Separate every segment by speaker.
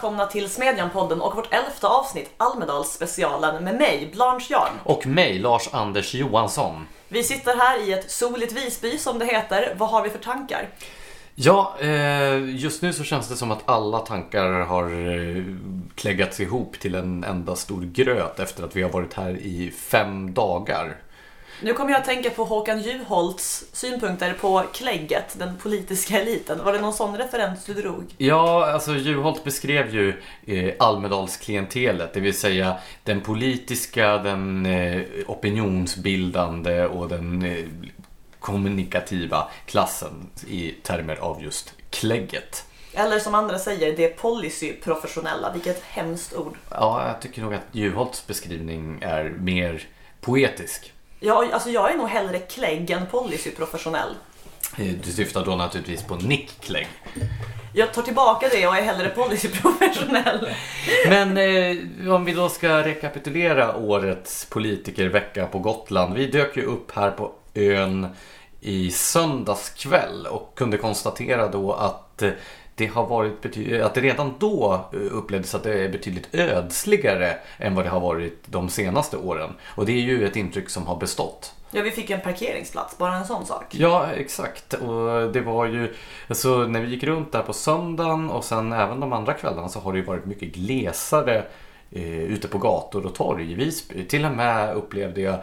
Speaker 1: välkomna till Smedjan-podden och vårt elfte avsnitt, Almedalsspecialen, med mig, Blanche Jarn.
Speaker 2: Och mig, Lars-Anders Johansson.
Speaker 1: Vi sitter här i ett soligt Visby, som det heter. Vad har vi för tankar?
Speaker 2: Ja, eh, just nu så känns det som att alla tankar har eh, kläggats ihop till en enda stor gröt efter att vi har varit här i fem dagar.
Speaker 1: Nu kommer jag att tänka på Håkan Juholts synpunkter på klägget, den politiska eliten. Var det någon sån referens du drog?
Speaker 2: Ja, alltså Juholt beskrev ju eh, Almedalsklientelet, det vill säga den politiska, den eh, opinionsbildande och den eh, kommunikativa klassen i termer av just klägget.
Speaker 1: Eller som andra säger, det policyprofessionella. Vilket hemskt ord.
Speaker 2: Ja, jag tycker nog att Juholts beskrivning är mer poetisk.
Speaker 1: Ja, alltså jag är nog hellre klägg än policyprofessionell.
Speaker 2: Eh, Du syftar då naturligtvis på Nick Clegg.
Speaker 1: Jag tar tillbaka det och är hellre policyprofessionell.
Speaker 2: Men eh, om vi då ska rekapitulera årets politikervecka på Gotland. Vi dök ju upp här på ön i söndags kväll och kunde konstatera då att eh, det har varit bety- att det redan då eh, upplevdes att det är betydligt ödsligare än vad det har varit de senaste åren. Och det är ju ett intryck som har bestått.
Speaker 1: Ja, vi fick en parkeringsplats, bara en sån sak.
Speaker 2: Ja, exakt. Och det var ju, alltså när vi gick runt där på söndagen och sen även de andra kvällarna så har det ju varit mycket glesare eh, ute på gator och torg i Visby. Till och med upplevde jag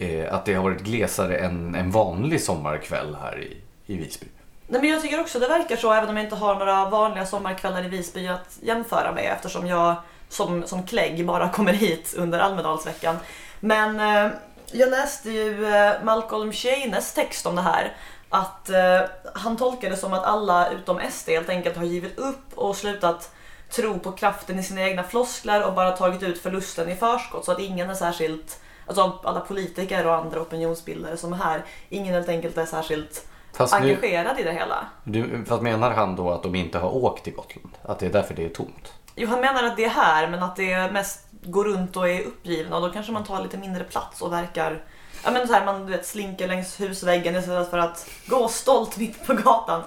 Speaker 2: eh, att det har varit glesare än en vanlig sommarkväll här i, i Visby.
Speaker 1: Nej, men jag tycker också det verkar så, även om jag inte har några vanliga sommarkvällar i Visby att jämföra med eftersom jag som, som klägg bara kommer hit under Almedalsveckan. Men eh, jag läste ju eh, Malcolm Sheines text om det här. Att eh, han tolkar det som att alla utom SD helt enkelt har givit upp och slutat tro på kraften i sina egna floskler och bara tagit ut förlusten i förskott så att ingen är särskilt, alltså alla politiker och andra opinionsbildare som är här, ingen helt enkelt är särskilt
Speaker 2: Fast, nu,
Speaker 1: engagerad i det hela.
Speaker 2: du, fast menar han då att de inte har åkt till Gotland? Att det är därför det är tomt?
Speaker 1: Jo, han menar att det är här men att det mest går runt och är uppgivna och då kanske man tar lite mindre plats och verkar Ja men så här, man du vet, slinker längs husväggen istället för att gå stolt mitt på gatan.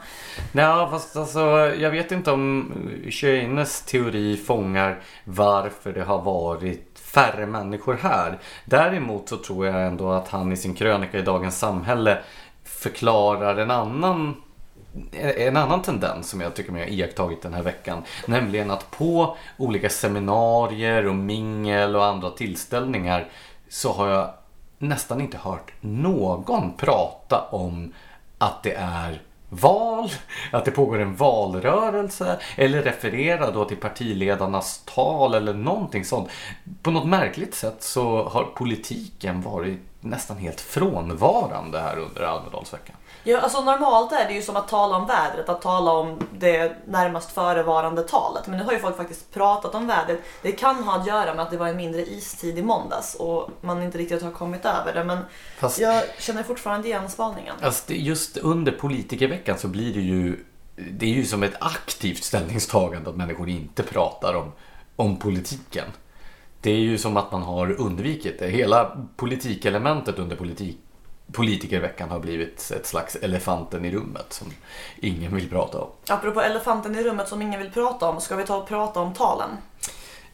Speaker 2: Nej, fast alltså, jag vet inte om Scheines teori fångar varför det har varit färre människor här. Däremot så tror jag ändå att han i sin krönika i Dagens Samhälle förklarar en annan en annan tendens som jag tycker mig ha iakttagit den här veckan. Nämligen att på olika seminarier och mingel och andra tillställningar så har jag nästan inte hört någon prata om att det är val, att det pågår en valrörelse eller referera då till partiledarnas tal eller någonting sånt. På något märkligt sätt så har politiken varit nästan helt frånvarande här under Almedalsveckan.
Speaker 1: Ja, alltså normalt är det ju som att tala om vädret, att tala om det närmast förevarande talet. Men nu har ju folk faktiskt pratat om vädret. Det kan ha att göra med att det var en mindre istid i måndags och man inte riktigt har kommit över det. Men
Speaker 2: Fast-
Speaker 1: jag känner fortfarande igen spaningen.
Speaker 2: Alltså, just under politikerveckan så blir det ju det är ju som ett aktivt ställningstagande att människor inte pratar om, om politiken. Det är ju som att man har undvikit det. Hela politikelementet under politik, politikerveckan har blivit ett slags elefanten i rummet som ingen vill prata om.
Speaker 1: Apropå elefanten i rummet som ingen vill prata om, ska vi ta och prata om talen?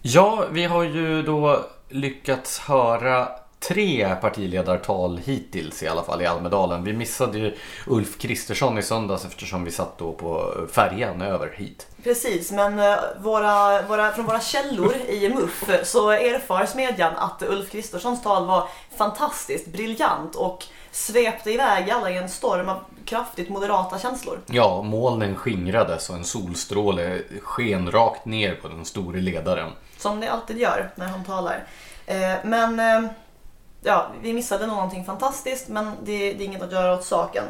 Speaker 2: Ja, vi har ju då lyckats höra tre partiledartal hittills i alla fall i Almedalen. Vi missade ju Ulf Kristersson i söndags eftersom vi satt då på färjan över hit.
Speaker 1: Precis, men eh, våra, våra, från våra källor i MUF så erfar Smedjan att Ulf Kristerssons tal var fantastiskt briljant och svepte iväg alla i en storm av kraftigt moderata känslor.
Speaker 2: Ja, molnen skingrades och en solstråle sken rakt ner på den store ledaren.
Speaker 1: Som det alltid gör när han talar. Eh, Men eh, ja, vi missade nog någonting fantastiskt men det, det är inget att göra åt saken.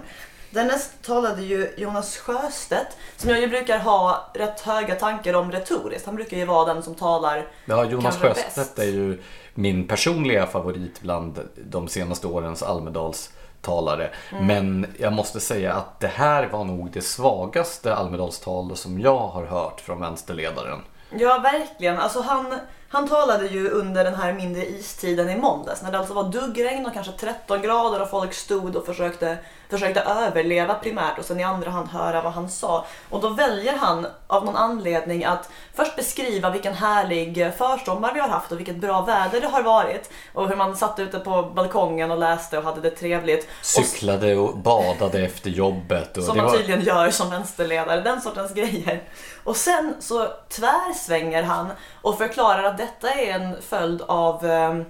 Speaker 1: Därnäst talade ju Jonas Sjöstedt som jag ju brukar ha rätt höga tankar om retoriskt. Han brukar ju vara den som talar
Speaker 2: Ja, Jonas Sjöstedt
Speaker 1: bäst.
Speaker 2: är ju min personliga favorit bland de senaste årens Almedalstalare. Men jag måste säga att det här var nog det svagaste Almedalstal som jag har hört från vänsterledaren.
Speaker 1: Ja, verkligen. Alltså han, Han talade ju under den här mindre istiden i måndags när det alltså var duggregn och kanske 13 grader och folk stod och försökte, försökte överleva primärt och sen i andra hand höra vad han sa. Och då väljer han av någon anledning att först beskriva vilken härlig försommar vi har haft och vilket bra väder det har varit och hur man satt ute på balkongen och läste och hade det trevligt.
Speaker 2: Cyklade och badade efter jobbet. Och
Speaker 1: som man
Speaker 2: var...
Speaker 1: tydligen gör som vänsterledare, den sortens grejer. Och sen så tvärsvänger han och förklarar att detta är en följd av, eh,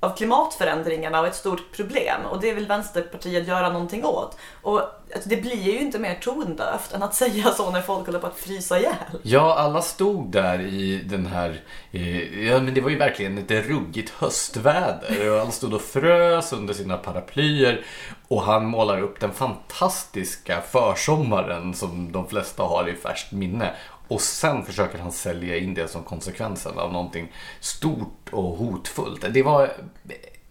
Speaker 1: av klimatförändringarna och ett stort problem och det vill Vänsterpartiet göra någonting åt. Och alltså, det blir ju inte mer tondövt än att säga så när folk håller på att frysa ihjäl.
Speaker 2: Ja, alla stod där i den här... Eh, ja, men det var ju verkligen ett ruggigt höstväder. Och alla stod och frös under sina paraplyer. Och han målar upp den fantastiska försommaren som de flesta har i färskt minne. Och sen försöker han sälja in det som konsekvensen av någonting stort och hotfullt. Det var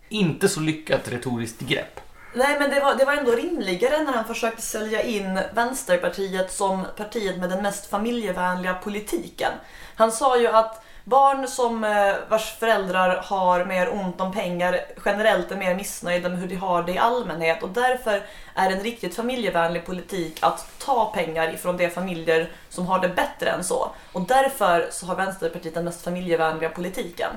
Speaker 2: inte så lyckat retoriskt grepp.
Speaker 1: Nej men det var, det var ändå rimligare när han försökte sälja in Vänsterpartiet som partiet med den mest familjevänliga politiken. Han sa ju att barn som eh, vars föräldrar har mer ont om pengar generellt är mer missnöjda med hur de har det i allmänhet och därför är en riktigt familjevänlig politik att ta pengar ifrån de familjer som har det bättre än så. Och därför så har Vänsterpartiet den mest familjevänliga politiken.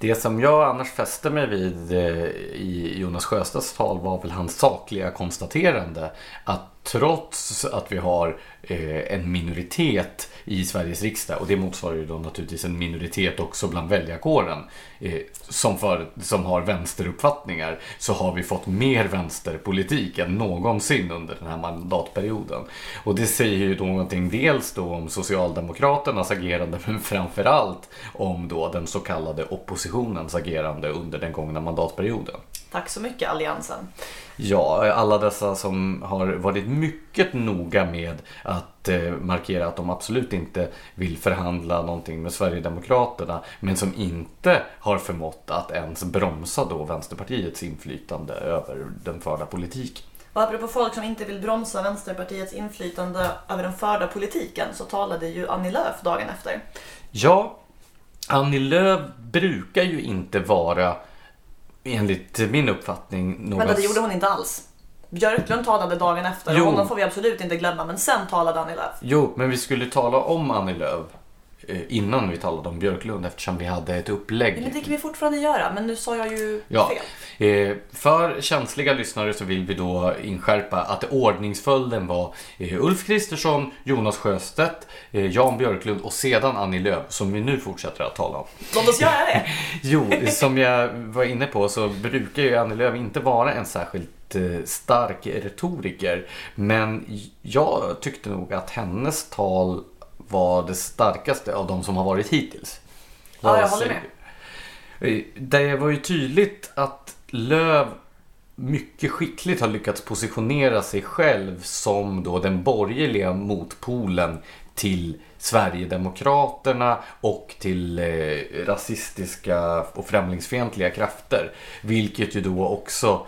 Speaker 2: Det som jag annars fäste mig vid eh, i Jonas Sjöstedts tal var väl hans sakliga konstaterande att trots att vi har eh, en minoritet i Sveriges riksdag och det motsvarar ju då naturligtvis en minoritet också bland väljarkåren eh, som, för, som har vänsteruppfattningar så har vi fått mer vänsterpolitik än någonsin under den här mandatperioden. Och det säger ju någonting dels då om Socialdemokraternas agerande men framförallt om då den så kallade oppositionens agerande under den gångna mandatperioden.
Speaker 1: Tack så mycket Alliansen.
Speaker 2: Ja, alla dessa som har varit mycket noga med att eh, markera att de absolut inte vill förhandla någonting med Sverigedemokraterna men som inte har förmått att ens bromsa då Vänsterpartiets inflytande över den förda politiken.
Speaker 1: Och apropå folk som inte vill bromsa Vänsterpartiets inflytande över den förda politiken så talade ju Annie Lööf dagen efter.
Speaker 2: Ja, Annie Lööf brukar ju inte vara enligt min uppfattning några...
Speaker 1: Men det gjorde hon inte alls. Björklund talade dagen efter
Speaker 2: Jo.
Speaker 1: och honom får vi absolut inte glömma. Men sen talade Annie Lööf.
Speaker 2: Jo, men vi skulle tala om Annie Lööf innan vi talade om Björklund eftersom vi hade ett upplägg.
Speaker 1: Men det kan vi fortfarande göra. Men nu sa jag ju
Speaker 2: Ja.
Speaker 1: fel.
Speaker 2: Eh, för känsliga lyssnare så vill vi då inskärpa att ordningsföljden var eh, Ulf Kristersson, Jonas Sjöstedt, eh, Jan Björklund och sedan Annie Lööf som vi nu fortsätter att tala om.
Speaker 1: Låt oss göra det.
Speaker 2: Jo, som jag var inne på så brukar ju Annie Lööf inte vara en särskilt eh, stark retoriker. Men jag tyckte nog att hennes tal var det starkaste av de som har varit hittills.
Speaker 1: Ja, jag håller
Speaker 2: du? Eh, Det var ju tydligt att Löv mycket skickligt har lyckats positionera sig själv som då den borgerliga motpolen till Sverigedemokraterna och till eh, rasistiska och främlingsfientliga krafter. Vilket ju då också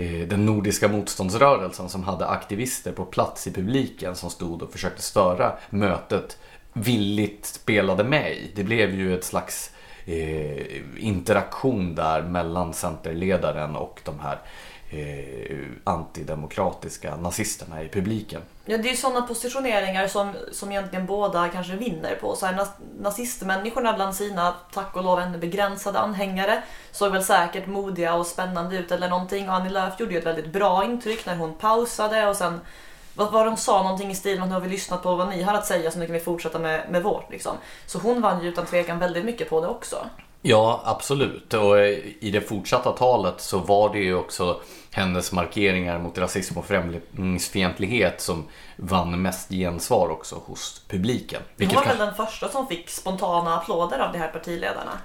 Speaker 2: Eh, den nordiska motståndsrörelsen som hade aktivister på plats i publiken som stod och försökte störa mötet villigt spelade med i. Det blev ju ett slags eh, interaktion där mellan centerledaren och de här eh, antidemokratiska nazisterna i publiken.
Speaker 1: Ja, det är ju sådana positioneringar som, som egentligen båda kanske vinner på. Så här, nazistmänniskorna bland sina, tack och lov, ännu begränsade anhängare såg väl säkert modiga och spännande ut eller någonting. Och Annie Lööf gjorde ju ett väldigt bra intryck när hon pausade och sen vad var de sa någonting i stil med att nu har vi lyssnat på vad ni har att säga så nu kan vi fortsätta med, med vårt. Liksom. Så hon vann ju utan tvekan väldigt mycket på det också.
Speaker 2: Ja, absolut. Och eh, i det fortsatta talet så var det ju också hennes markeringar mot rasism och främlingsfientlighet som vann mest gensvar också hos publiken.
Speaker 1: Hon var väl den första som fick spontana applåder av de här partiledarna.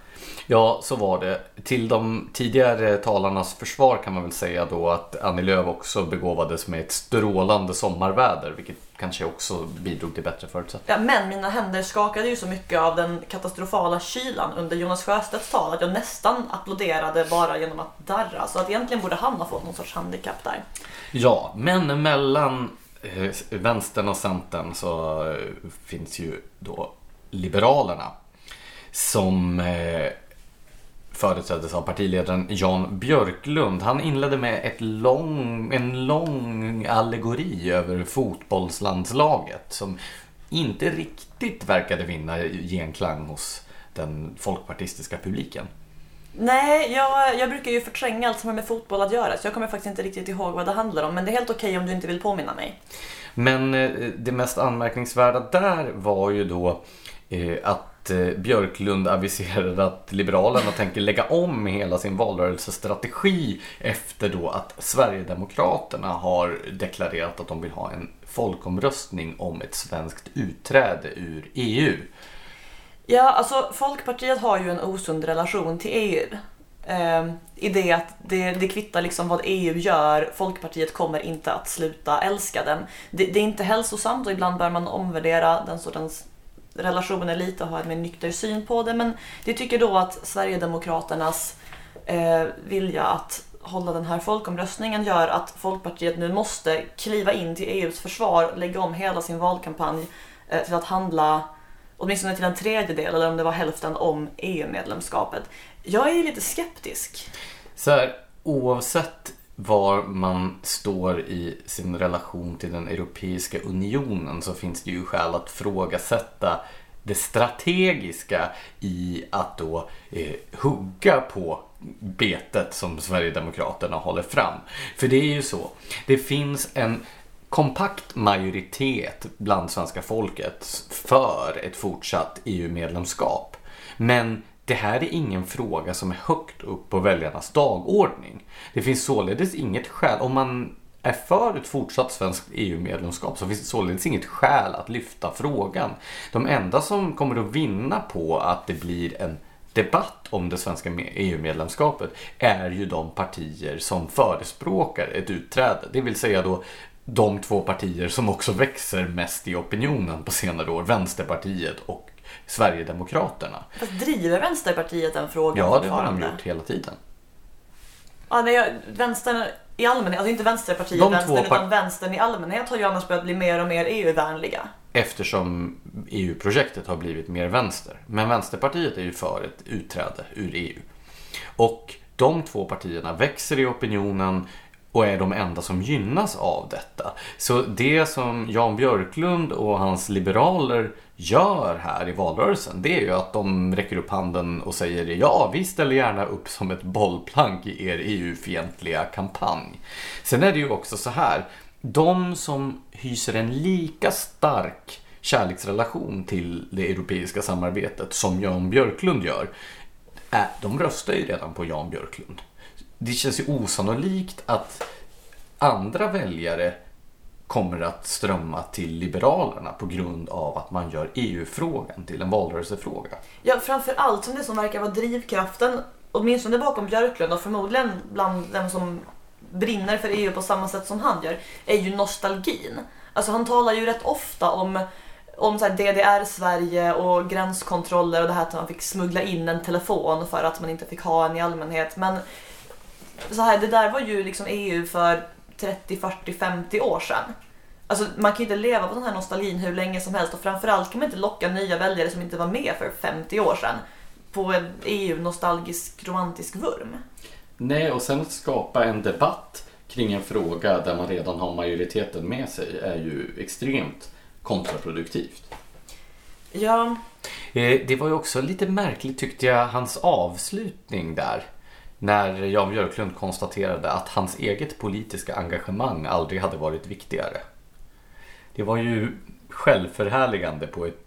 Speaker 2: Ja, så var det. Till de tidigare talarnas försvar kan man väl säga då att Annie Lööf också begåvades med ett strålande sommarväder, vilket kanske också bidrog till bättre förutsättningar.
Speaker 1: Ja, men mina händer skakade ju så mycket av den katastrofala kylan under Jonas Sjöstedts tal att jag nästan applåderade bara genom att darra. Så att egentligen borde han ha fått någon sorts handikapp där.
Speaker 2: Ja, men mellan eh, vänstern och centern så eh, finns ju då Liberalerna. som eh, företräddes av partiledaren Jan Björklund. Han inledde med ett lång, en lång allegori över fotbollslandslaget som inte riktigt verkade vinna genklang hos den folkpartistiska publiken.
Speaker 1: Nej, jag, jag brukar ju förtränga allt som har med fotboll att göra så jag kommer faktiskt inte riktigt ihåg vad det handlar om. Men det är helt okej om du inte vill påminna mig.
Speaker 2: Men eh, det mest anmärkningsvärda där var ju då eh, att eh, Björklund aviserade att Liberalerna tänker lägga om hela sin valrörelsestrategi efter då att Sverigedemokraterna har deklarerat att de vill ha en folkomröstning om ett svenskt utträde ur EU.
Speaker 1: Ja, alltså Folkpartiet har ju en osund relation till EU. Eh, I det att det, det kvittar liksom vad EU gör, Folkpartiet kommer inte att sluta älska den. Det, det är inte hälsosamt och ibland bör man omvärdera den sortens relationer lite och har en mer nykter syn på det. Men det tycker då att Sverigedemokraternas eh, vilja att hålla den här folkomröstningen gör att Folkpartiet nu måste kliva in till EUs försvar och lägga om hela sin valkampanj eh, till att handla åtminstone till en tredjedel eller om det var hälften om EU-medlemskapet. Jag är lite skeptisk.
Speaker 2: Så här, oavsett var man står i sin relation till den Europeiska unionen så finns det ju skäl att frågasätta det strategiska i att då eh, hugga på betet som Sverigedemokraterna håller fram. För det är ju så, det finns en kompakt majoritet bland svenska folket för ett fortsatt EU-medlemskap. Men det här är ingen fråga som är högt upp på väljarnas dagordning. Det finns således inget skäl, om man är för ett fortsatt svenskt EU-medlemskap så finns det således inget skäl att lyfta frågan. De enda som kommer att vinna på att det blir en debatt om det svenska EU-medlemskapet e är ju de partier som förespråkar ett utträde. Det vill säga då de två partier som också växer mest i opinionen på senare år, Vänsterpartiet och Sverigedemokraterna.
Speaker 1: Fast driver Vänsterpartiet den frågan
Speaker 2: Ja, det har de gjort hela tiden.
Speaker 1: Ja, nej, vänstern i allmänhet, alltså inte Vänsterpartiet
Speaker 2: De
Speaker 1: vänstern,
Speaker 2: två par-
Speaker 1: utan vänstern i allmänhet har ju annars börjat bli mer och mer EU-vänliga.
Speaker 2: Eftersom EU-projektet har blivit mer vänster. Men Vänsterpartiet är ju för ett utträde ur EU. Och de två partierna växer i opinionen och är de enda som gynnas av detta. Så det som Jan Björklund och hans liberaler gör här i valrörelsen det är ju att de räcker upp handen och säger ja, vi ställer gärna upp som ett bollplank i er EU-fientliga kampanj. Sen är det ju också så här, de som hyser en lika stark kärleksrelation till det europeiska samarbetet som Jan Björklund gör, de röstar ju redan på Jan Björklund. Det känns ju osannolikt att andra väljare kommer att strömma till Liberalerna på grund av att man gör EU-frågan till en valrörelsefråga.
Speaker 1: Ja, framför allt som det som verkar vara drivkraften, åtminstone bakom Björklund och förmodligen bland dem som brinner för EU på samma sätt som han gör, är ju nostalgin. Alltså han talar ju rätt ofta om om så här DDR-Sverige och gränskontroller och det här att man fick smuggla in en telefon för att man inte fick ha en i allmänhet. Men så här, det där var ju liksom EU för 30, 40, 50 år sedan. Alltså man kan ju inte leva på den här nostalgin hur länge som helst och framförallt kan man inte locka nya väljare som inte var med för 50 år sedan på en EU-nostalgisk romantisk vurm.
Speaker 2: Nej, och sen att skapa en debatt kring en fråga där man redan har majoriteten med sig är ju extremt kontraproduktivt.
Speaker 1: Ja,
Speaker 2: Eh, Det var ju också lite märkligt tyckte jag, hans avslutning där. När Jan Björklund konstaterade att hans eget politiska engagemang aldrig hade varit viktigare. Det var ju självförhärligande på ett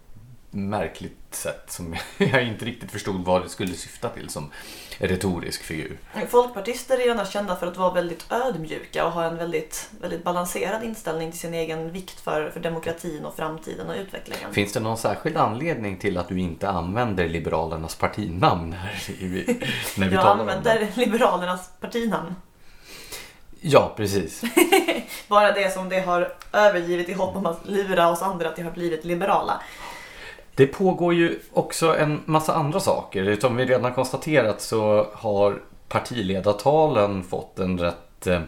Speaker 2: märkligt sätt som jag inte riktigt förstod vad det skulle syfta till som retorisk figur.
Speaker 1: folkpartister är annars kända för att vara väldigt ödmjuka och ha en väldigt, väldigt balanserad inställning till sin egen vikt för, för demokratin och framtiden och utvecklingen.
Speaker 2: Finns det någon särskild anledning till att du inte använder Liberalernas partinamn här i- när vi
Speaker 1: Jag
Speaker 2: talar om
Speaker 1: använder
Speaker 2: det?
Speaker 1: Liberalernas partinamn.
Speaker 2: Ja, precis.
Speaker 1: Bara det som det har övergivit i hopp om att lura oss andra att det har blivit liberala.
Speaker 2: Det pågår ju också en massa andra saker. Som vi redan konstaterat så har partiledartalen fått en rätt eh,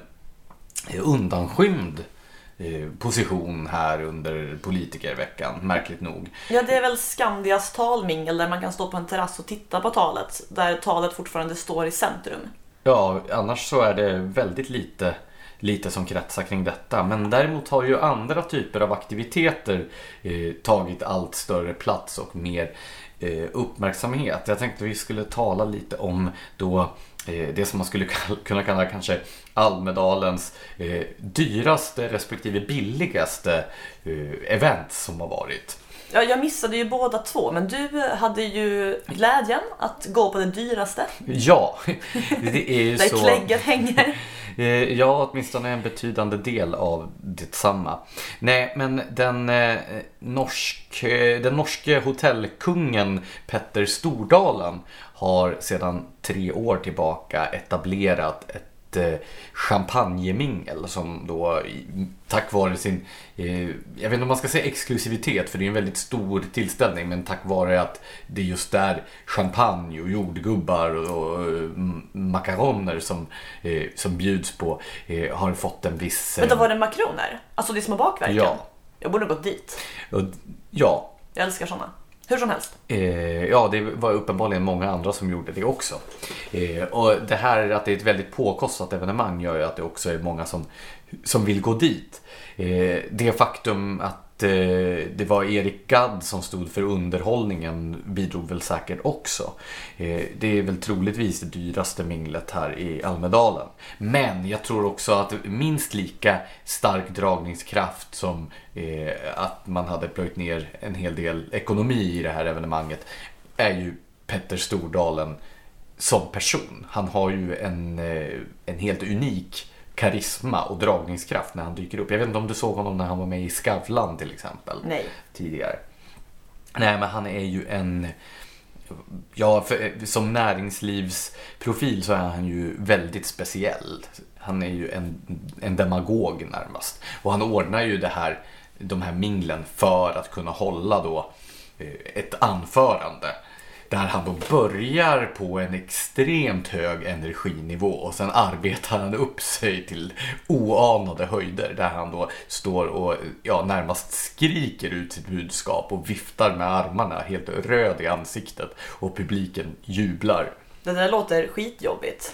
Speaker 2: undanskymd eh, position här under politikerveckan, märkligt nog.
Speaker 1: Ja, det är väl Skandias talmingel där man kan stå på en terrass och titta på talet. Där talet fortfarande står i centrum.
Speaker 2: Ja, annars så är det väldigt lite, lite som kretsar kring detta. Men däremot har ju andra typer av aktiviteter eh, tagit allt större plats och mer eh, uppmärksamhet. Jag tänkte vi skulle tala lite om då eh, det som man skulle kunna kalla kanske Almedalens eh, dyraste respektive billigaste eh, event som har varit.
Speaker 1: Ja, jag missade ju båda två, men du hade ju glädjen att gå på det dyraste.
Speaker 2: Ja, det är ju
Speaker 1: Där
Speaker 2: så.
Speaker 1: klägget hänger.
Speaker 2: Eh, Ja, åtminstone en betydande del av detsamma. Nej, men den, eh, norsk, eh, den norske hotellkungen Petter Stordalen har sedan tre år tillbaka etablerat ett champagnemingel som då tack vare sin, eh, jag vet inte om man ska säga exklusivitet för det är en väldigt stor tillställning men tack vare att det är just där champagne och jordgubbar och, eh, makaroner som, eh, som bjuds på eh, har fått en viss...
Speaker 1: Vänta, var det makroner? Alltså de små bakverken?
Speaker 2: Ja.
Speaker 1: Jag borde gått dit.
Speaker 2: ja,
Speaker 1: Jag älskar såna. Hur som helst.
Speaker 2: Eh, ja, det var uppenbarligen många andra som gjorde det också. Eh, och det här att det är ett väldigt påkostat evenemang gör ju att det också är många som, som vill gå dit. Eh, det faktum att Eh, det var Erik Gadd som stod för underhållningen bidrog väl säkert också. Eh, det är väl troligtvis det dyraste minglet här i Almedalen. Men jag tror också att minst lika stark dragningskraft som eh, att man hade plöjt ner en hel del ekonomi i det här evenemanget är ju Petter Stordalen som person. Han har ju en, en helt unik karisma och dragningskraft när han dyker upp. Jag vet inte om du såg honom när han var med i Skavlan till exempel
Speaker 1: Nej.
Speaker 2: tidigare. Nej, men han är ju en... Ja, för, som näringslivsprofil så är han ju väldigt speciell. Han är ju en, en demagog närmast. Och han ordnar ju det här, de här minglen för att kunna hålla då eh, ett anförande. Där han då börjar på en extremt hög energinivå och sen arbetar han upp sig till oanade höjder. Där han då står och ja, närmast skriker ut sitt budskap och viftar med armarna helt röd i ansiktet. Och publiken jublar.
Speaker 1: Det där låter skitjobbigt.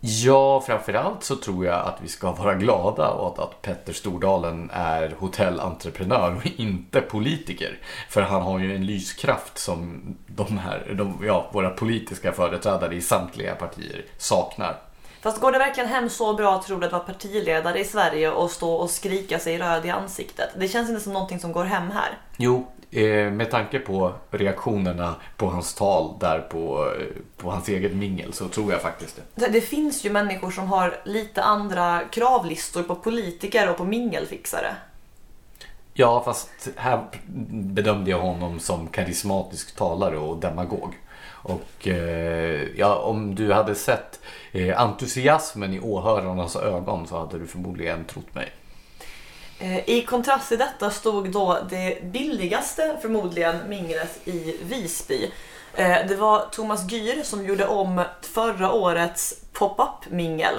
Speaker 2: Ja, framförallt så tror jag att vi ska vara glada åt att Petter Stordalen är hotellentreprenör och inte politiker. För han har ju en lyskraft som de här, de, ja, våra politiska företrädare i samtliga partier saknar.
Speaker 1: Fast går det verkligen hem så bra tror du att vara partiledare i Sverige och stå och skrika sig röd i ansiktet? Det känns inte som någonting som går hem här.
Speaker 2: Jo, med tanke på reaktionerna på hans tal där på, eh, på hans eget mingel så tror jag faktiskt det.
Speaker 1: Det- Det finns ju människor som har lite andra kravlistor på politiker och på mingelfixare.
Speaker 2: Ja, fast här bedömde jag honom som karismatisk talare och demagog. Och eh, ja, om du hade sett eh, entusiasmen i åhörarnas ögon så hade du förmodligen trott mig.
Speaker 1: Eh, I kontrast till detta stod då det billigaste förmodligen minglet i Visby. Eh, Det var Thomas Gyr som gjorde om förra årets pop-up-mingel.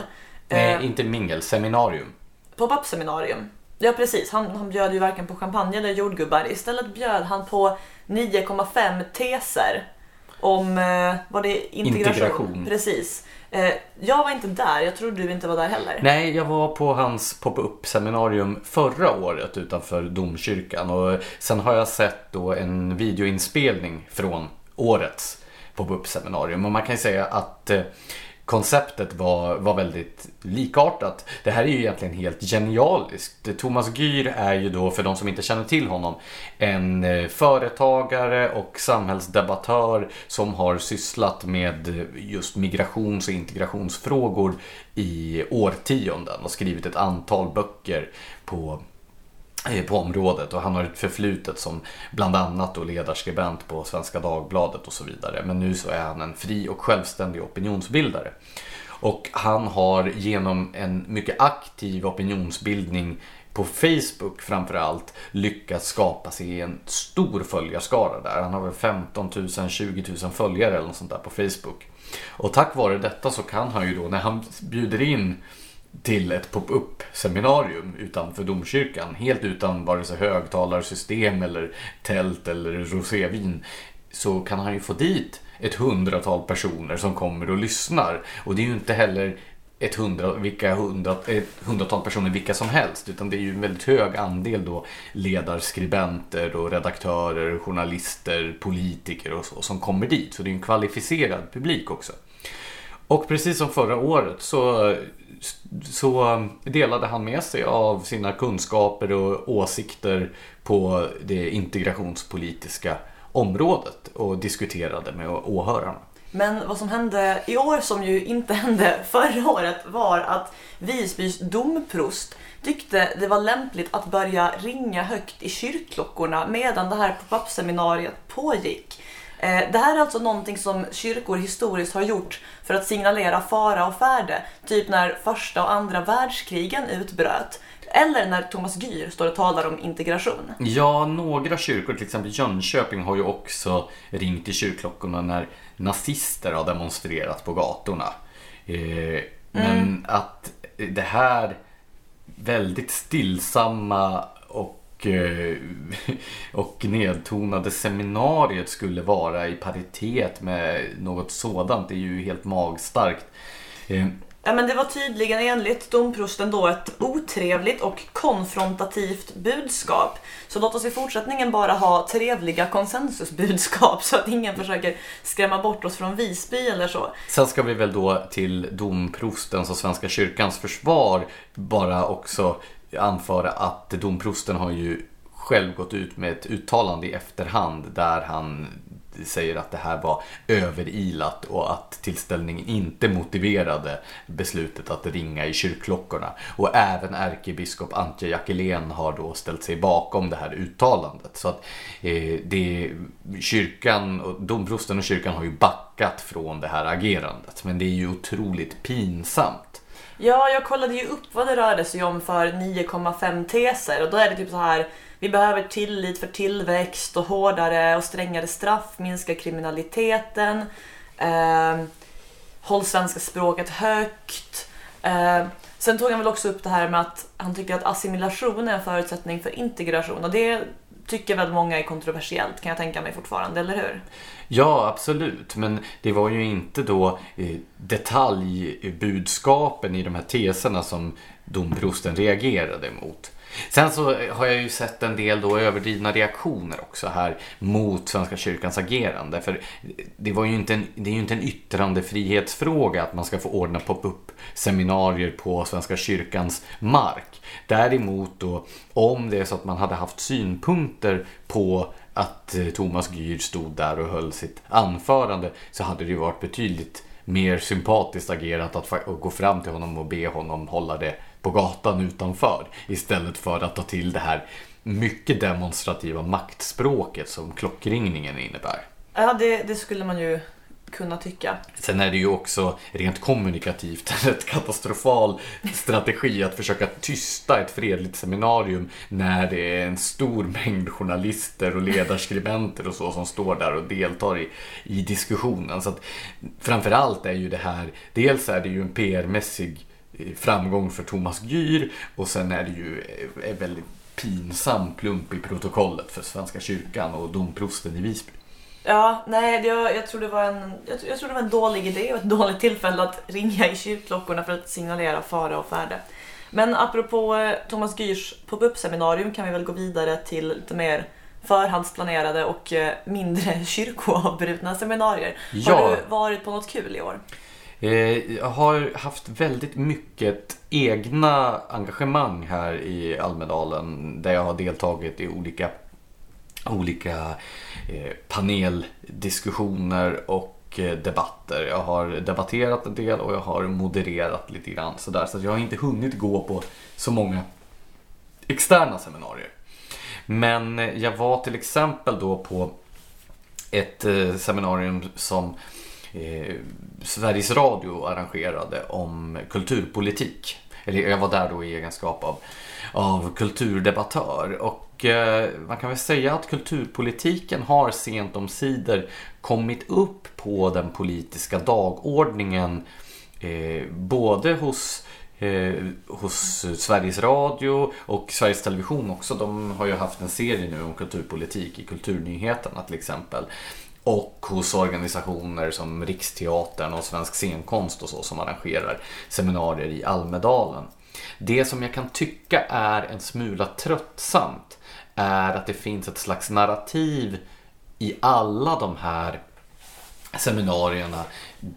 Speaker 2: Nej,
Speaker 1: Eh,
Speaker 2: inte mingel, seminarium.
Speaker 1: Pop-up seminarium. Ja precis, han, han bjöd ju varken på champagne eller jordgubbar. Istället bjöd han på 9,5 teser om, var det integration?
Speaker 2: Integration.
Speaker 1: Precis. Eh, jag var inte där, jag tror du inte var där heller.
Speaker 2: Nej, jag var på hans pop-up seminarium förra året utanför domkyrkan. Och sen har jag sett då en videoinspelning från årets pop-up seminarium och man kan ju säga att eh, konceptet var, var väldigt likartat. Det här är ju egentligen helt genialiskt. Thomas Gyr är ju då, för de som inte känner till honom, en eh, företagare och samhällsdebattör som har sysslat med eh, just migrations och integrationsfrågor i årtionden och skrivit ett antal böcker på på området och han har ett förflutet som bland annat då ledarskribent på Svenska Dagbladet och så vidare. Men nu så är han en fri och självständig opinionsbildare. Och han har genom en mycket aktiv opinionsbildning på Facebook framförallt lyckats skapa sig en stor följarskara där. Han har väl 15 000, 20 000 följare eller något sånt där på Facebook. Och tack vare detta så kan han ju då när han bjuder in till ett pop-up seminarium utanför domkyrkan. Helt utan vare sig högtalarsystem eller tält eller rosévin. Så kan han ju få dit ett hundratal personer som kommer och lyssnar. Och det är ju inte heller ett, hundra, vilka hundra, ett hundratal personer vilka som helst. Utan det är ju en väldigt hög andel då ledarskribenter och redaktörer, journalister, politiker och så som kommer dit. Så det är en kvalificerad publik också. Och precis som förra året så, så delade han med sig av sina kunskaper och åsikter på det integrationspolitiska området och diskuterade med åhörarna.
Speaker 1: Men vad som hände i år som ju inte hände förra året var att Visbys domprost tyckte det var lämpligt att börja ringa högt i kyrkklockorna medan det här pop-up-seminariet pågick. Eh, det här är alltså någonting som kyrkor historiskt har gjort för att signalera fara och färde. Typ när första och andra världskrigen utbröt. Eller när Thomas Gyr står och talar om integration.
Speaker 2: Ja, några kyrkor, till exempel Jönköping, har ju också ringt i kyrkklockorna när nazister har demonstrerat på gatorna. Eh, men mm. att det här väldigt stillsamma och, eh, och nedtonade seminariet skulle vara i paritet med något sådant är ju helt magstarkt.
Speaker 1: Eh, Ja, men det var tydligen enligt domprosten då ett otrevligt och konfrontativt budskap. Så låt oss i fortsättningen bara ha trevliga konsensusbudskap så att ingen försöker skrämma bort oss från Visby eller så.
Speaker 2: Sen ska vi väl då till domprostens och Svenska kyrkans försvar bara också anföra att domprosten har ju själv gått ut med ett uttalande i efterhand där han säger att det här var överilat och att tillställningen inte motiverade beslutet att ringa i kyrkklockorna. Och även ärkebiskop Antje Jackelén har då ställt sig bakom det här uttalandet. Så att eh, det, kyrkan, domprosten och kyrkan har ju backat från det här agerandet. Men det är ju otroligt pinsamt.
Speaker 1: Ja, jag kollade ju upp vad det rörde sig om för 9,5 teser och då är det typ så här vi behöver tillit för tillväxt och hårdare och strängare straff, minska kriminaliteten, eh, håll svenska språket högt. Eh, sen tog han väl också upp det här med att han tycker att assimilation är en förutsättning för integration och det tycker väl många är kontroversiellt kan jag tänka mig fortfarande, eller hur?
Speaker 2: Ja, absolut. Men det var ju inte då eh, detaljbudskapen i de här teserna som domprosten reagerade mot. Sen så har jag ju sett en del då överdrivna reaktioner också här mot Svenska kyrkans agerande. För det, var ju inte en, det är ju inte en yttrandefrihetsfråga att man ska få ordna pop-up seminarier på Svenska kyrkans mark. Däremot då om det är så att man hade haft synpunkter på att eh, Thomas Gyr stod där och höll sitt anförande så hade det ju varit betydligt mer sympatiskt agerat att gå fram till honom och be honom hålla det på gatan utanför. Istället för att ta till det här mycket demonstrativa maktspråket som klockringningen innebär.
Speaker 1: Ja, det, det skulle man ju kunna tycka.
Speaker 2: Sen är det ju också rent kommunikativt en rätt katastrofal strategi att försöka tysta ett fredligt seminarium när det är en stor mängd journalister och ledarskribenter och så som står där och deltar i, i diskussionen. Så att framförallt är ju det här, dels är det ju en PR-mässig framgång för Thomas Gyr och sen är det ju en väldigt pinsam plump i protokollet för Svenska kyrkan och domprosten i Visby.
Speaker 1: Ja, nej, jag, jag, tror det var en, jag, jag tror det var en dålig idé och ett dåligt tillfälle att ringa i kyrkklockorna för att signalera fara och färde. Men apropå eh, Thomas Gyrs pop-up seminarium kan vi väl gå vidare till lite mer förhandsplanerade och eh, mindre kyrkoavbrutna seminarier. Ja. Har du varit på något kul i år?
Speaker 2: Jag har haft väldigt mycket egna engagemang här i Almedalen där jag har deltagit i olika, olika eh, paneldiskussioner och eh, debatter. Jag har debatterat en del och jag har modererat lite grann sådär. Så jag har inte hunnit gå på så många externa seminarier. Men jag var till exempel då på ett seminarium som eh, Sveriges Radio arrangerade om kulturpolitik. Eller jag var där då i egenskap av, av kulturdebattör. Och eh, man kan väl säga att kulturpolitiken har sent om sidor kommit upp på den politiska dagordningen. Eh, både hos eh, hos Sveriges Radio och Sveriges Television också. De har ju haft en serie nu om kulturpolitik i Kulturnyheterna till exempel. Och hos organisationer som Riksteatern och Svensk scenkonst och så som arrangerar seminarier i Almedalen. Det som jag kan tycka är en smula tröttsamt är att det finns ett slags narrativ i alla de här seminarierna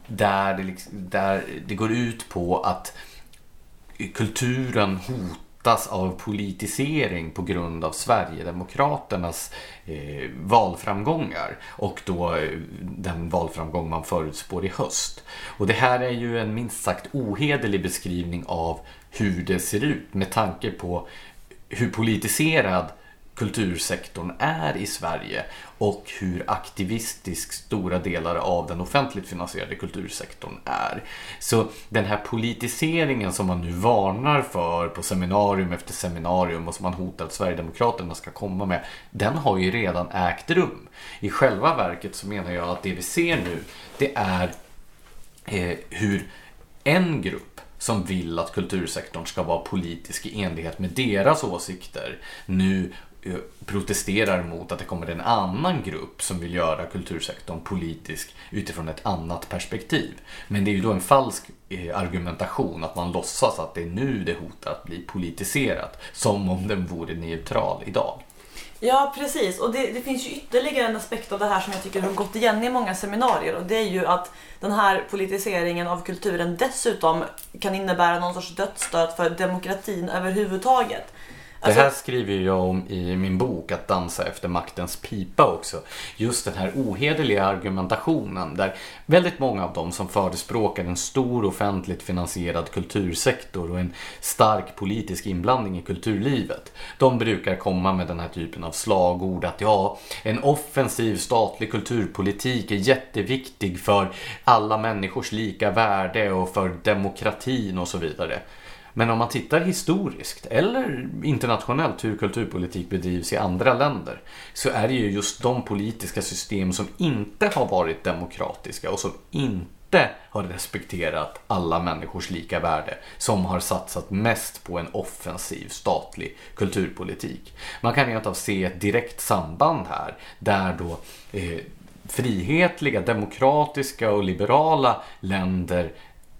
Speaker 2: där det, liksom- där det går ut på att kulturen hotar hotas av politisering på grund av Sverigedemokraternas eh, valframgångar och då eh, den valframgång man förutspår i höst. Och det här är ju en minst sagt ohederlig beskrivning av hur det ser ut med tanke på hur politiserad kultursektorn är i Sverige och hur aktivistisk stora delar av den offentligt finansierade kultursektorn är. Så den här politiseringen som man nu varnar för på seminarium efter seminarium och som man hotar att Sverigedemokraterna ska komma med, den har ju redan ägt rum. I själva verket så menar jag att det vi ser nu, det är eh, hur en grupp som vill att kultursektorn ska vara politisk i enlighet med deras åsikter nu Eh, protesterar mot att det kommer en annan grupp som vill göra kultursektorn politisk utifrån ett annat perspektiv. Men det är ju då en falsk eh, argumentation att man låtsas att det är nu det hotar att bli politiserat. Som om den vore neutral idag.
Speaker 1: Ja, precis. Och det, det, finns ju ytterligare en aspekt av det här som jag tycker har gått igen i många seminarier och det är ju att den här politiseringen av kulturen dessutom kan innebära någon sorts dödsstöt för demokratin överhuvudtaget.
Speaker 2: Alltså... Det här skriver jag om i min bok Att dansa efter maktens pipa också. Just den här ohederliga argumentationen där väldigt många av dem som förespråkar en stor offentligt finansierad kultursektor och en stark politisk inblandning i kulturlivet. De brukar komma med den här typen av slagord att ja, en offensiv statlig kulturpolitik är jätteviktig för alla människors lika värde och för demokratin och så vidare. Men om man tittar historiskt eller internationellt hur kulturpolitik bedrivs i andra länder så är det ju just de politiska system som inte har varit demokratiska och som inte har respekterat alla människors lika värde som har satsat mest på en offensiv statlig kulturpolitik. Man kan rent av se ett direkt samband här där då eh, frihetliga, demokratiska och liberala länder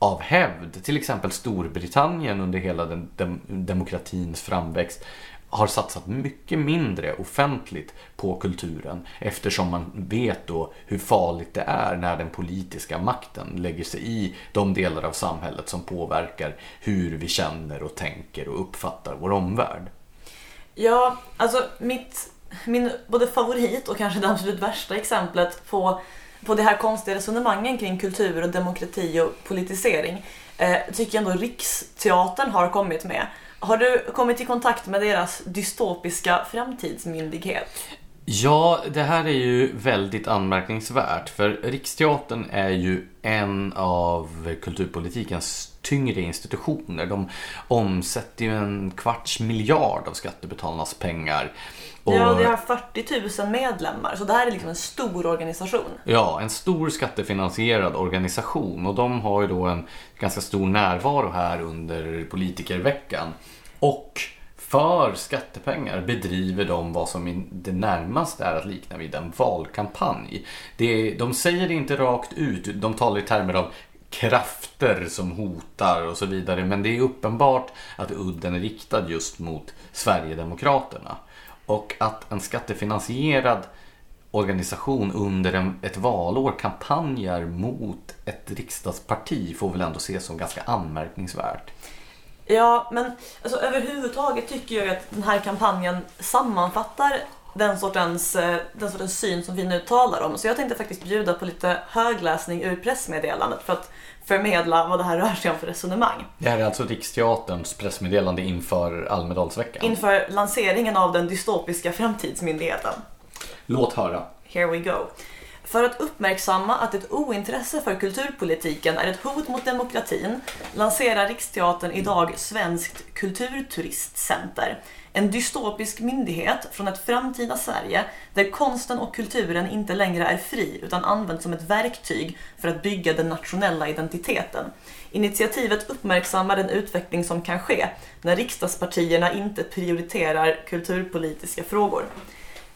Speaker 2: av hävd, till exempel Storbritannien under hela den dem demokratins framväxt, har satsat mycket mindre offentligt på kulturen eftersom man vet då hur farligt det är när den politiska makten lägger sig i de delar av samhället som påverkar hur vi känner och tänker och uppfattar vår omvärld.
Speaker 1: Ja, alltså mitt, min både favorit och kanske det absolut värsta exemplet på på det här konstiga resonemangen kring kultur och demokrati och politisering eh, tycker jag ändå Riksteatern har kommit med. Har du kommit i kontakt med deras dystopiska framtidsmyndighet?
Speaker 2: Ja, det här är ju väldigt anmärkningsvärt för Riksteatern är ju en av kulturpolitikens tyngre institutioner. De omsätter ju en kvarts miljard av skattebetalarnas pengar.
Speaker 1: Och... Ja, det har 40 000 medlemmar, så det här är liksom en stor organisation.
Speaker 2: Ja, en stor skattefinansierad organisation och de har ju då en ganska stor närvaro här under politikerveckan. Och för skattepengar bedriver de vad som det närmaste är att likna vid en valkampanj. Det, de säger det inte rakt ut, de talar i termer av krafter som hotar och så vidare. Men det är uppenbart att udden är riktad just mot Sverigedemokraterna. Och att en skattefinansierad organisation under en, ett valår kampanjar mot ett riksdagsparti får väl ändå ses som ganska anmärkningsvärt.
Speaker 1: Ja, men alltså, överhuvudtaget tycker jag att den här kampanjen sammanfattar den sortens, eh, den sortens syn som vi nu talar om. Så jag tänkte faktiskt bjuda på lite högläsning ur pressmeddelandet för att förmedla vad det här rör sig om för resonemang.
Speaker 2: Det här är alltså Riksteaterns pressmeddelande inför Almedalsveckan?
Speaker 1: Inför lanseringen av den dystopiska framtidsmyndigheten.
Speaker 2: Låt höra.
Speaker 1: Here we go. För att uppmärksamma att ett ointresse för kulturpolitiken är ett hot mot demokratin lanserar Riksteatern idag Svenskt kulturturistcenter. En dystopisk myndighet från ett framtida Sverige där konsten och kulturen inte längre är fri utan används som ett verktyg för att bygga den nationella identiteten. Initiativet uppmärksammar den utveckling som kan ske när riksdagspartierna inte prioriterar kulturpolitiska frågor.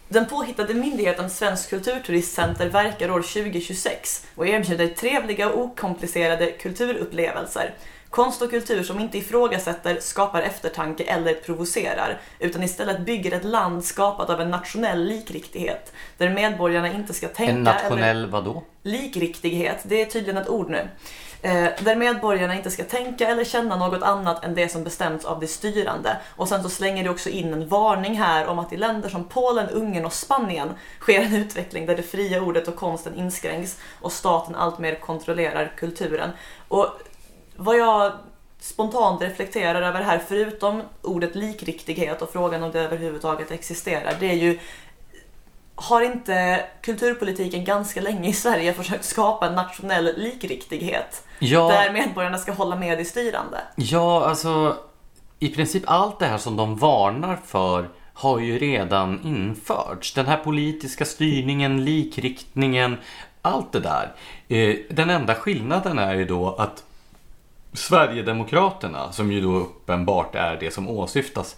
Speaker 1: Den påhittade myndigheten Svensk kulturturistcenter verkar år 2026 och erbjuder trevliga och okomplicerade kulturupplevelser. Konst och kultur som inte ifrågasätter, skapar eftertanke eller provocerar, utan istället bygger ett land skapat av en nationell likriktighet, där medborgarna inte ska tänka...
Speaker 2: En nationell
Speaker 1: eller...
Speaker 2: vadå?
Speaker 1: Likriktighet, det är tydligen ett ord nu. Eh, där medborgarna inte ska tänka eller känna något annat än det som bestämts av det styrande. Och sen så slänger det också in en varning här om att i länder som Polen, Ungern och Spanien sker en utveckling där det fria ordet och konsten inskränks och staten alltmer kontrollerar kulturen. Och vad jag spontant reflekterar över här, förutom ordet likriktighet och frågan om det överhuvudtaget existerar, det är ju har inte kulturpolitiken ganska länge i Sverige försökt skapa en nationell likriktighet?
Speaker 2: Ja.
Speaker 1: Där medborgarna ska hålla med i styrande?
Speaker 2: Ja, alltså i princip allt det här som de varnar för har ju redan införts. Den här politiska styrningen, likriktningen, allt det där. Eh, den enda skillnaden är ju då att Sverigedemokraterna, som ju då uppenbart är det som åsyftas,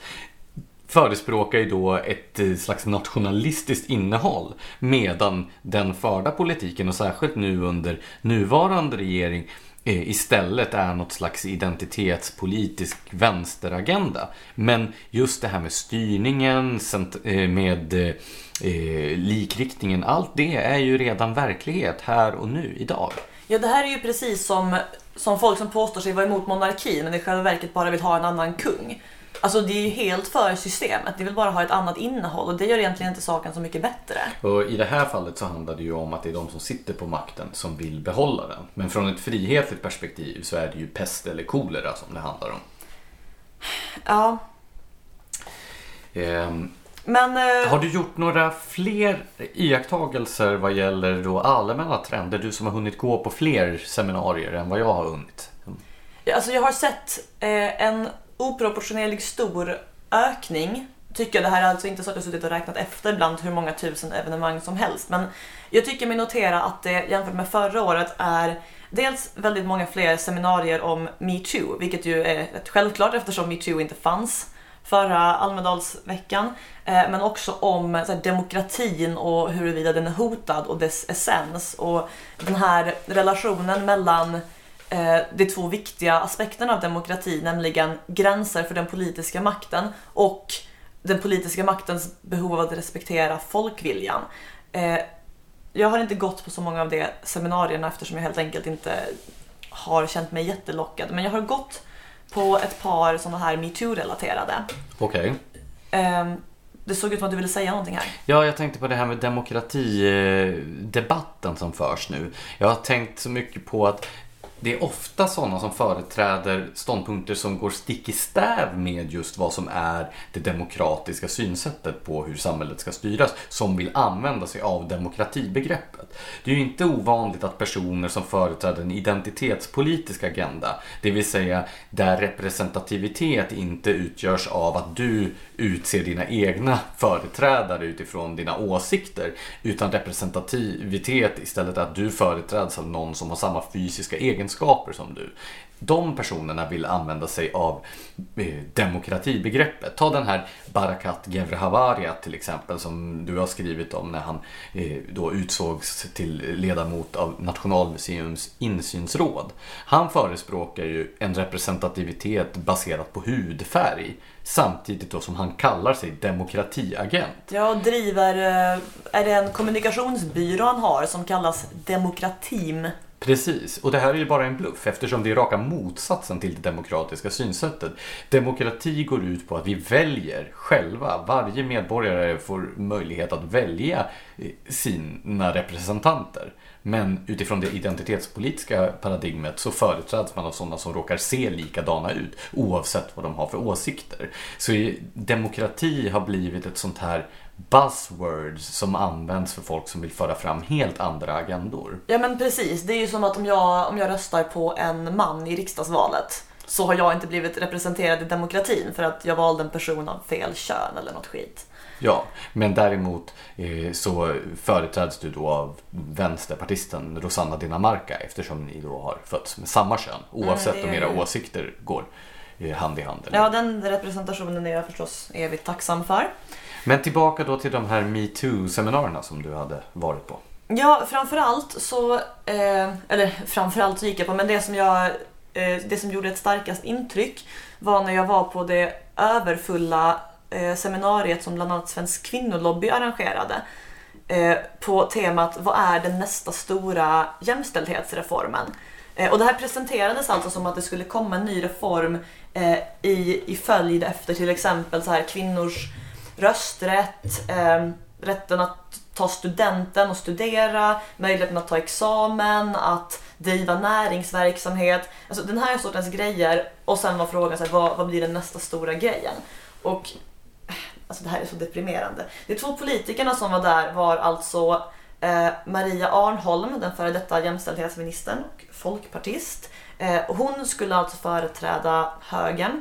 Speaker 2: förespråkar ju då ett eh, slags nationalistiskt innehåll medan den förda politiken och särskilt nu under nuvarande regering eh, istället är något slags identitetspolitisk vänsteragenda. Men just det här med styrningen, eh, med likriktningen, allt det är ju redan verklighet här och nu idag.
Speaker 1: Ja, det här är ju precis som, som folk som påstår sig vara emot monarkin men i själva verket bara vill ha en annan kung. Alltså det är ju helt för systemet, det vill bara ha ett annat innehåll och det gör egentligen inte saken så mycket bättre.
Speaker 2: Och i det här fallet så handlar det ju om att det är de som sitter på makten som vill behålla den. Men från ett frihetligt perspektiv så är det ju pest eller kolera som det handlar om.
Speaker 1: Ja.
Speaker 2: Ehm,
Speaker 1: Men... eh,
Speaker 2: har du gjort några fler iakttagelser vad gäller då allmänna trender? Du som har hunnit gå på fler seminarier än vad jag har hunnit.
Speaker 1: Alltså jag har sett eh, en oproportionerligt stor ökning. Tycker jag, det här är alltså inte så att jag suttit och räknat efter bland hur många tusen evenemang som helst. Men jag tycker mig notera att det jämfört med förra året är dels väldigt många fler seminarier om metoo, vilket ju är rätt självklart eftersom metoo inte fanns förra Almedalsveckan. Eh, men också om så här, demokratin och huruvida den är hotad och dess essens. Och den här relationen mellan eh, de två viktiga aspekterna av demokrati, nämligen gränser för den politiska makten och den politiska maktens behov av att respektera folkviljan. Eh, jag har inte gått på så många av de seminarierna eftersom jag helt enkelt inte har känt mig jättelockad. Men jag har gått på ett par sådana här metoo-relaterade.
Speaker 2: Okej.
Speaker 1: Eh, det såg ut som att du ville säga någonting här.
Speaker 2: Ja, jag tänkte på det här med demokratidebatten som förs nu. Jag har tänkt så mycket på att det är ofta sådana som företräder ståndpunkter som går stick i stäv med just vad som är det demokratiska synsättet på hur samhället ska styras som vill använda sig av demokratibegreppet. Det är ju inte ovanligt att personer som företräder en identitetspolitisk agenda, det vill säga där representativitet inte utgörs av att du utse dina egna företrädare utifrån dina åsikter utan representativitet istället att du företräds av någon som har samma fysiska egenskaper som du. De personerna vill använda sig av eh, demokratibegreppet. Ta den här Barakat Gevrehavaria till exempel som du har skrivit om när han eh, då utsågs till ledamot av Nationalmuseums insynsråd. Han förespråkar ju en representativitet baserat på hudfärg samtidigt då som han kallar sig demokratiagent.
Speaker 1: Ja, och driver, eh, är det en kommunikationsbyrå han har som kallas Demokratim?
Speaker 2: Precis, och det här är ju bara en bluff eftersom det är raka motsatsen till det demokratiska synsättet. Demokrati går ut på att vi väljer själva. Varje medborgare får möjlighet att välja eh, sina representanter. Men utifrån det identitetspolitiska paradigmet så företräds man av sådana som råkar se likadana ut oavsett vad de har för åsikter. Så demokrati har blivit ett sånt här buzzwords som används för folk som vill föra fram helt andra agendor.
Speaker 1: Ja men precis, det är ju som att om jag, om jag röstar på en man i riksdagsvalet så har jag inte blivit representerad i demokratin för att jag valde en person av fel kön eller något skit.
Speaker 2: Ja, men däremot eh, så företräds du då av vänsterpartisten Rosanna Dinamarca eftersom ni då har fötts med samma kön oavsett
Speaker 1: Mm,
Speaker 2: om era åsikter går eh, hand i hand. Eller?
Speaker 1: Ja, den representationen är jag förstås evigt tacksam för.
Speaker 2: Men tillbaka då till de här metoo-seminarierna som du hade varit på.
Speaker 1: Ja, framförallt så, eh, eller framförallt så gick jag på, men det som, jag, eh, det som gjorde ett starkast intryck var när jag var på det överfulla eh, seminariet som bland annat Svensk kvinnolobby arrangerade. Eh, på temat Vad är den nästa stora jämställdhetsreformen? Eh, och det här presenterades alltså som att det skulle komma en ny reform eh, i, i följd efter till exempel så här kvinnors rösträtt, eh, rätten att ta studenten och studera, möjligheten att ta examen, att driva näringsverksamhet. Alltså den här sortens grejer. Och sen var frågan så här, vad, vad blir den nästa stora grejen? Och alltså det här är så deprimerande. De två politikerna som var där var alltså eh, Maria Arnholm, den före detta jämställdhetsministern och folkpartist. Eh, och hon skulle alltså företräda högern.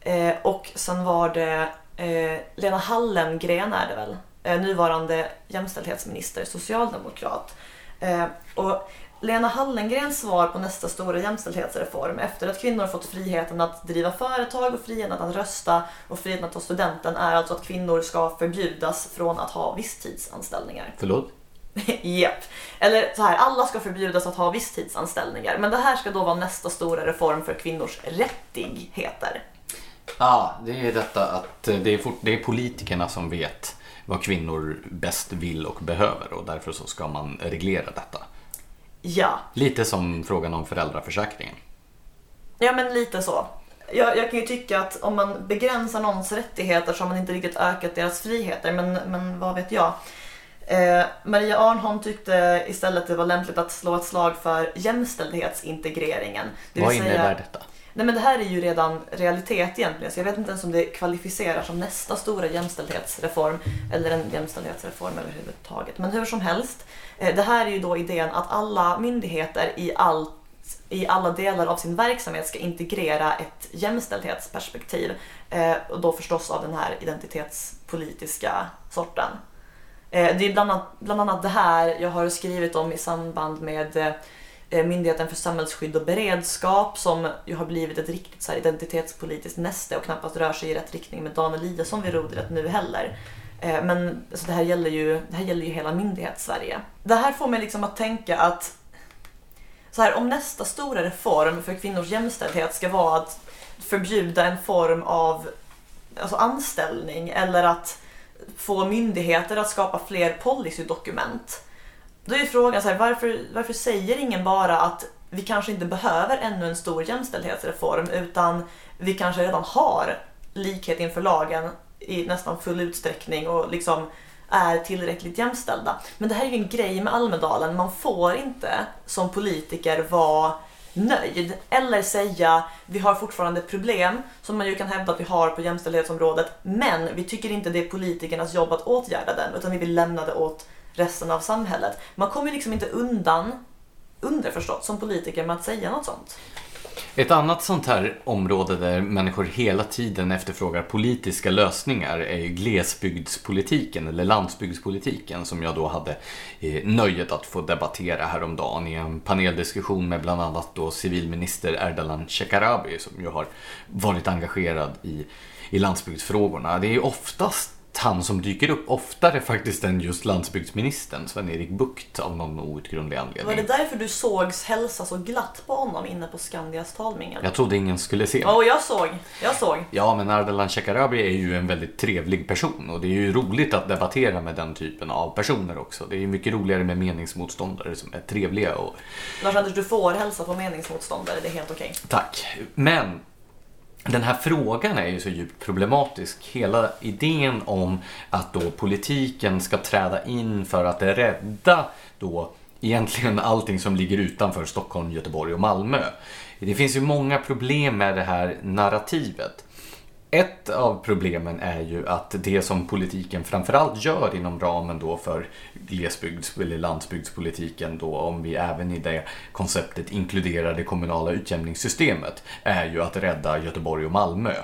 Speaker 1: Eh, och sen var det eh, Lena Hallengren är det väl, eh, nuvarande jämställdhetsminister, socialdemokrat. Eh, och Lena Hallengrens svar på nästa stora jämställdhetsreform efter att kvinnor fått friheten att driva företag och friheten att rösta och friheten att ta studenten är alltså att kvinnor ska förbjudas från att ha visstidsanställningar.
Speaker 2: Förlåt?
Speaker 1: Japp. Eller så här, alla ska förbjudas att ha visstidsanställningar. Men det här ska då vara nästa stora reform för kvinnors rättigheter.
Speaker 2: Ja, det är detta att eh, det är, fort, det är politikerna som vet vad kvinnor bäst vill och behöver och därför så ska man reglera detta.
Speaker 1: Ja,
Speaker 2: Lite som frågan om föräldraförsäkringen.
Speaker 1: ja men lite så. Jag, jag kan ju tycka att om man begränsar någons rättigheter så har man inte riktigt ökat deras friheter, men, men vad vet jag. Eh, Maria Arnholm tyckte istället det var lämpligt att slå ett slag för jämställdhetsintegreringen. Det
Speaker 2: Vad
Speaker 1: vill säga-
Speaker 2: innebär detta?
Speaker 1: Nej men det här är ju redan realitet egentligen, så jag vet inte ens om det kvalificerar som nästa stora jämställdhetsreform eller en jämställdhetsreform överhuvudtaget. Men hur som helst, eh, det här är ju då idén att alla myndigheter i, allt, i alla delar av sin verksamhet ska integrera ett jämställdhetsperspektiv. Eh, och då förstås av den här identitetspolitiska sorten. Eh, det är bland annat, bland annat det här jag har skrivit om i samband med Eh, Myndigheten för samhällsskydd och beredskap som ju har blivit ett riktigt så här identitetspolitiskt näste och knappast rör sig i rätt riktning med Dan Eliasson vid rodret nu heller. Eh, men alltså, det, här gäller ju, det här gäller ju hela myndighets-Sverige. Det här får mig liksom att tänka att så här, om nästa stora reform för kvinnors jämställdhet ska vara att förbjuda en form av alltså anställning eller att få myndigheter att skapa fler policydokument. Då är frågan så här, varför, varför säger ingen bara att vi kanske inte behöver ännu en stor jämställdhetsreform utan vi kanske redan har likhet inför lagen i nästan full utsträckning och liksom är tillräckligt jämställda. Men det här är ju en grej med Almedalen. Man får inte som politiker vara nöjd eller säga vi har fortfarande problem som man ju kan hävda att vi har på jämställdhetsområdet men vi tycker inte det är politikernas jobb att åtgärda den utan vi vill lämna det åt resten av samhället. Man kommer liksom inte undan underförstått som politiker med att säga något sånt.
Speaker 2: Ett annat sånt här område där människor hela tiden efterfrågar politiska lösningar är ju glesbygdspolitiken eller landsbygdspolitiken som jag då hade eh, nöjet att få debattera häromdagen i en paneldiskussion med bland annat då civilminister Erdalan Shekarabi som ju har varit engagerad i, i landsbygdsfrågorna. Det är ju oftast han som dyker upp oftare faktiskt än just landsbygdsministern Sven-Erik Bucht av någon outgrundlig anledning.
Speaker 1: Var det därför du sågs hälsa så glatt på honom inne på Skandias talmingel?
Speaker 2: Jag trodde ingen skulle se.
Speaker 1: Ja, och jag såg. Jag såg.
Speaker 2: Ja, men Ardalan Shekarabi är ju en väldigt trevlig person och det är ju roligt att debattera med den typen av personer också. Det är ju mycket roligare med meningsmotståndare som är trevliga och
Speaker 1: Lars-Anders, du får hälsa på meningsmotståndare. Det är helt okej.
Speaker 2: tack. Men den här frågan är ju så djupt problematisk. Hela idén om att då politiken ska träda in för att rädda då egentligen allting som ligger utanför Stockholm, Göteborg och Malmö. Det finns ju många problem med det här narrativet ett av problemen är ju att det som politiken framförallt gör inom ramen då för glesbygds eller landsbygdspolitiken då om vi även i det konceptet inkluderar det kommunala utjämningssystemet är ju att rädda Göteborg och Malmö.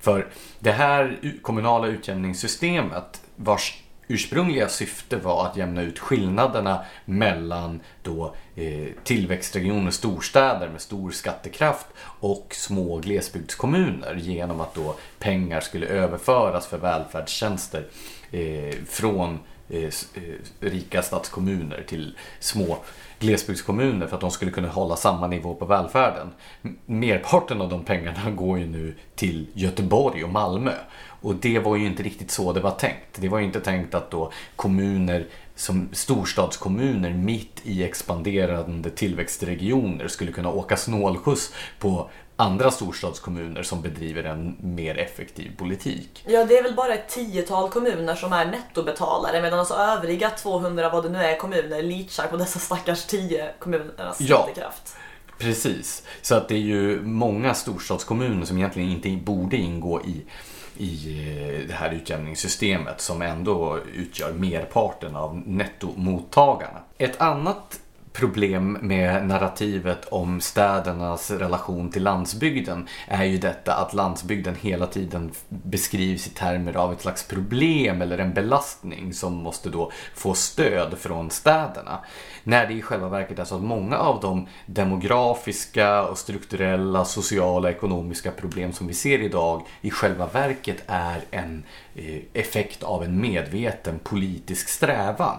Speaker 2: För det här kommunala utjämningssystemet vars ursprungliga syfte var att jämna ut skillnaderna mellan då, eh, tillväxtregioner, storstäder med stor skattekraft och små glesbygdskommuner genom att då pengar skulle överföras för välfärdstjänster eh, från eh, Eh, eh, rika stadskommuner till små glesbygdskommuner för att de skulle kunna hålla samma nivå på välfärden. Merparten av de pengarna går ju nu till Göteborg och Malmö. Och det var ju inte riktigt så det var tänkt. Det var ju inte tänkt att då kommuner som storstadskommuner mitt i expanderande tillväxtregioner skulle kunna åka snålskjuts på andra storstadskommuner som bedriver en mer effektiv politik.
Speaker 1: Ja, det är väl bara ett tiotal kommuner som är nettobetalare medan alltså övriga 200 vad det nu är kommuner leachar på dessa stackars 10 kommunernas skattekraft.
Speaker 2: Ja, precis. Så att det är ju många storstadskommuner som egentligen inte borde ingå i i eh, det här utjämningssystemet som ändå utgör merparten av nettomottagarna. Ett annat problem med narrativet om städernas relation till landsbygden är ju detta att landsbygden hela tiden beskrivs i termer av ett slags problem eller en belastning som måste då få stöd från städerna. När det i själva verket är så att många av de demografiska och strukturella, sociala och ekonomiska problem som vi ser idag i själva verket är en eh, effekt av en medveten politisk strävan.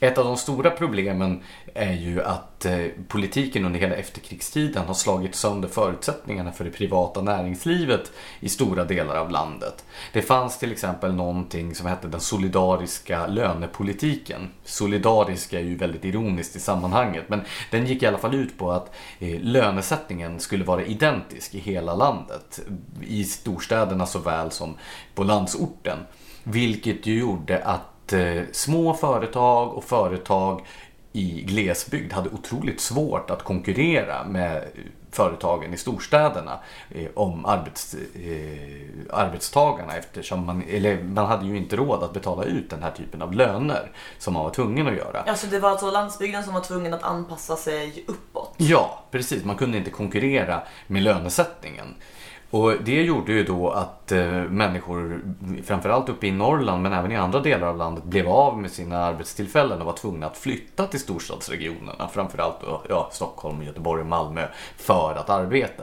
Speaker 2: Ett av de stora problemen är ju att eh, politiken under hela efterkrigstiden har slagit sönder förutsättningarna för det privata näringslivet i stora delar av landet. Det fanns till exempel någonting som hette den solidariska lönepolitiken. Solidarisk är ju väldigt ironiskt i sammanhanget men den gick i alla fall ut på att eh, lönesättningen skulle vara identisk i hela landet. I storstäderna såväl som på landsorten. Vilket ju gjorde att eh, små företag och företag i glesbygd hade otroligt svårt att konkurrera med företagen i storstäderna eh, om arbets, eh, arbetstagarna eftersom man, eller man hade ju inte råd att betala ut den här typen av löner som man var tvungen att göra.
Speaker 1: Alltså det var alltså landsbygden som var tvungen att anpassa sig uppåt?
Speaker 2: Ja, precis. Man kunde inte konkurrera med lönesättningen. Och det gjorde ju då att eh, människor, framförallt uppe i Norrland men även i andra delar av landet, blev av med sina arbetstillfällen och var tvungna att flytta till storstadsregionerna. Framförallt då, ja, Stockholm, Göteborg och Malmö för att arbeta.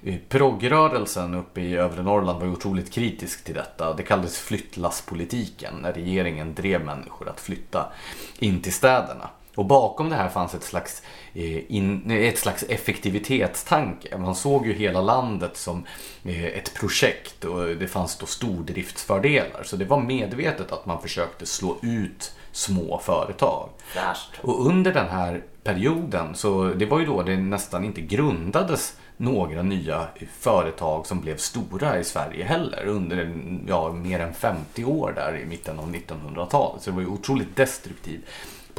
Speaker 2: Progrörelsen proggrörelsen uppe i övre Norrland var ju otroligt kritisk till detta. Det kallades flyttlasspolitiken när regeringen drev människor att flytta in till städerna. Och bakom det här fanns ett slags, eh, in, ett slags effektivitetstanke. Man såg ju hela landet som eh, ett projekt och det fanns då stordriftsfördelar. Så det var medvetet att man försökte slå ut små företag.
Speaker 1: Fräscht.
Speaker 2: Och under den här perioden, så det var ju då det nästan inte grundades några nya företag som blev stora i Sverige heller under ja, mer än 50 år där i mitten av 1900-talet. Så det var ju otroligt destruktivt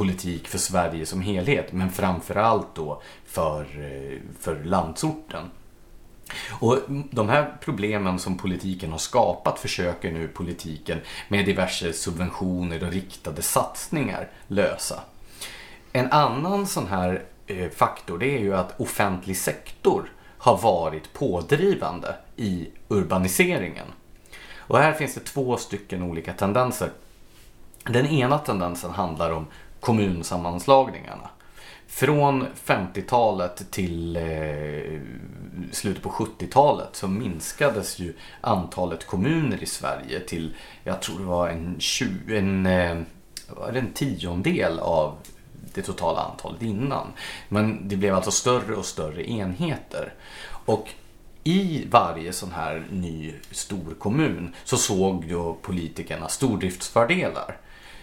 Speaker 2: politik för Sverige som helhet men framförallt då för, eh, för landsorten. Och de här problemen som politiken har skapat försöker nu politiken med diverse subventioner och riktade satsningar lösa. En annan sån här eh, faktor det är ju att offentlig sektor har varit pådrivande i urbaniseringen. Och här finns det två stycken olika tendenser. Den ena tendensen handlar om kommunsammanslagningarna. Från 50-talet till eh, slutet på 70-talet så minskades ju antalet kommuner i Sverige till, jag tror det var en, 20, en, eh, var det en tiondel av det totala antalet innan. Men det blev alltså större och större enheter. Och i varje sån här ny stor kommun så såg då politikerna stordriftsfördelar.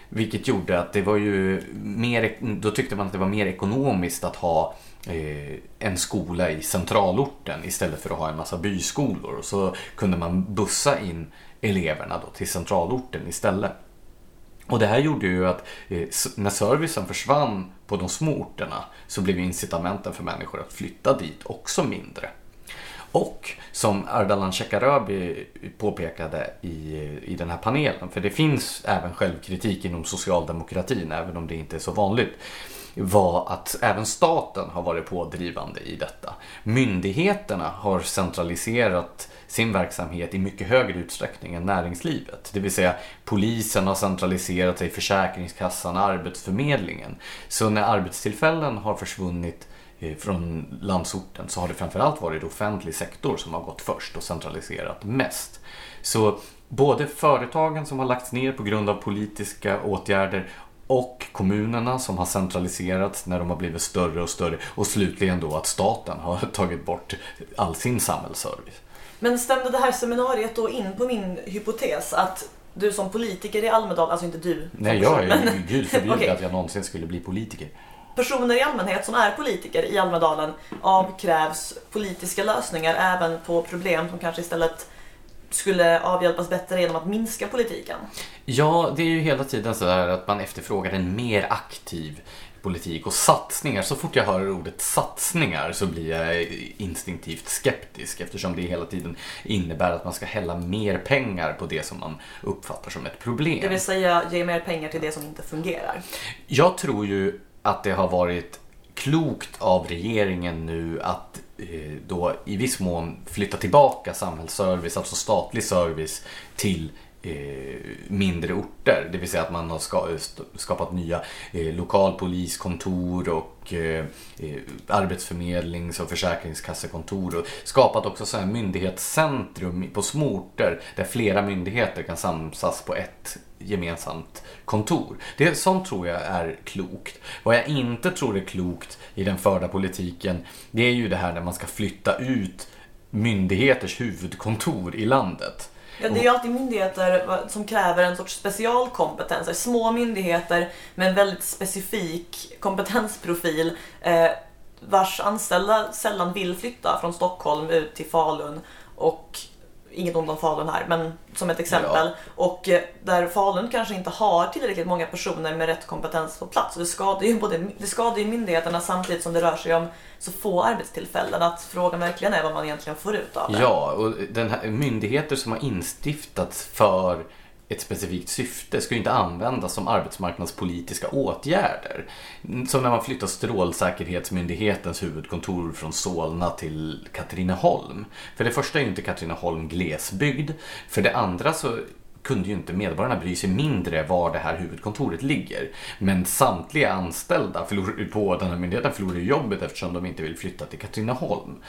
Speaker 2: Vilket gjorde att det var ju mer, då tyckte man att det var mer ekonomiskt att ha eh, en skola i centralorten istället för att ha en massa byskolor. Och så kunde man bussa in eleverna då till centralorten istället. Och det här gjorde ju att eh, när servicen försvann på de små orterna så blev incitamenten för människor att flytta dit också mindre. Och som Ardalan Shekarabi påpekade i, i den här panelen, för det finns även självkritik inom socialdemokratin, även om det inte är så vanligt var att även staten har varit pådrivande i detta. Myndigheterna har centraliserat sin verksamhet i mycket högre utsträckning än näringslivet. Det vill säga polisen har centraliserat sig, Försäkringskassan, Arbetsförmedlingen. Så när arbetstillfällen har försvunnit från landsorten så har det framförallt varit offentlig sektor som har gått först och centraliserat mest. Så både företagen som har lagts ner på grund av politiska åtgärder och kommunerna som har centraliserats när de har blivit större och större och slutligen då att staten har tagit bort all sin samhällsservice.
Speaker 1: Men stämde det här seminariet då in på min hypotes att du som politiker i Almedalen, alltså inte du
Speaker 2: Nej, jag är ju gud förbjude okay. att jag någonsin skulle bli politiker.
Speaker 1: Personer i allmänhet som är politiker i Almedalen avkrävs politiska lösningar även på problem som kanske istället skulle avhjälpas bättre genom att minska politiken.
Speaker 2: Ja, det är ju hela tiden så här att man efterfrågar en mer aktiv politik och satsningar. Så fort jag hör ordet satsningar så blir jag instinktivt skeptisk eftersom det hela tiden innebär att man ska hälla mer pengar på det som man uppfattar som ett problem.
Speaker 1: Det vill säga ge mer pengar till det som inte fungerar.
Speaker 2: Jag tror ju att det har varit klokt av regeringen nu att eh, då i viss mån flytta tillbaka samhällsservice, alltså statlig service till Eh, mindre orter. Det vill säga att man har skapat nya eh, lokalpoliskontor och eh, arbetsförmedlings och försäkringskassekontor och skapat också så här myndighetscentrum på små orter där flera myndigheter kan samsas på ett gemensamt kontor. Det, sånt tror jag är klokt. Vad jag inte tror är klokt i den förda politiken det är ju det här när man ska flytta ut myndigheters huvudkontor i landet.
Speaker 1: Ja, det är ju alltid myndigheter som kräver en sorts specialkompetens. Små myndigheter med en väldigt specifik kompetensprofil eh, vars anställda sällan vill flytta från Stockholm ut till Falun och inget ont om Falun här, men som ett exempel. Ja. Och eh, där Falun kanske inte har tillräckligt många personer med rätt kompetens på plats. Och det skadar ju, både, det skadar ju myndigheterna samtidigt som det rör sig om så få arbetstillfällen att frågan verkligen är vad man egentligen får ut av det.
Speaker 2: Ja, och den här, myndigheter som har instiftats för ett specifikt syfte ska ju inte användas som arbetsmarknadspolitiska åtgärder. Som när man flyttar Strålsäkerhetsmyndighetens huvudkontor från Solna till Katrineholm. För det första är ju inte Katrineholm glesbygd. För det andra så kunde ju inte medborgarna bry sig mindre var det här huvudkontoret ligger. Men samtliga anställda på den här myndigheten förlorar jobbet eftersom de inte vill flytta till Katrineholm.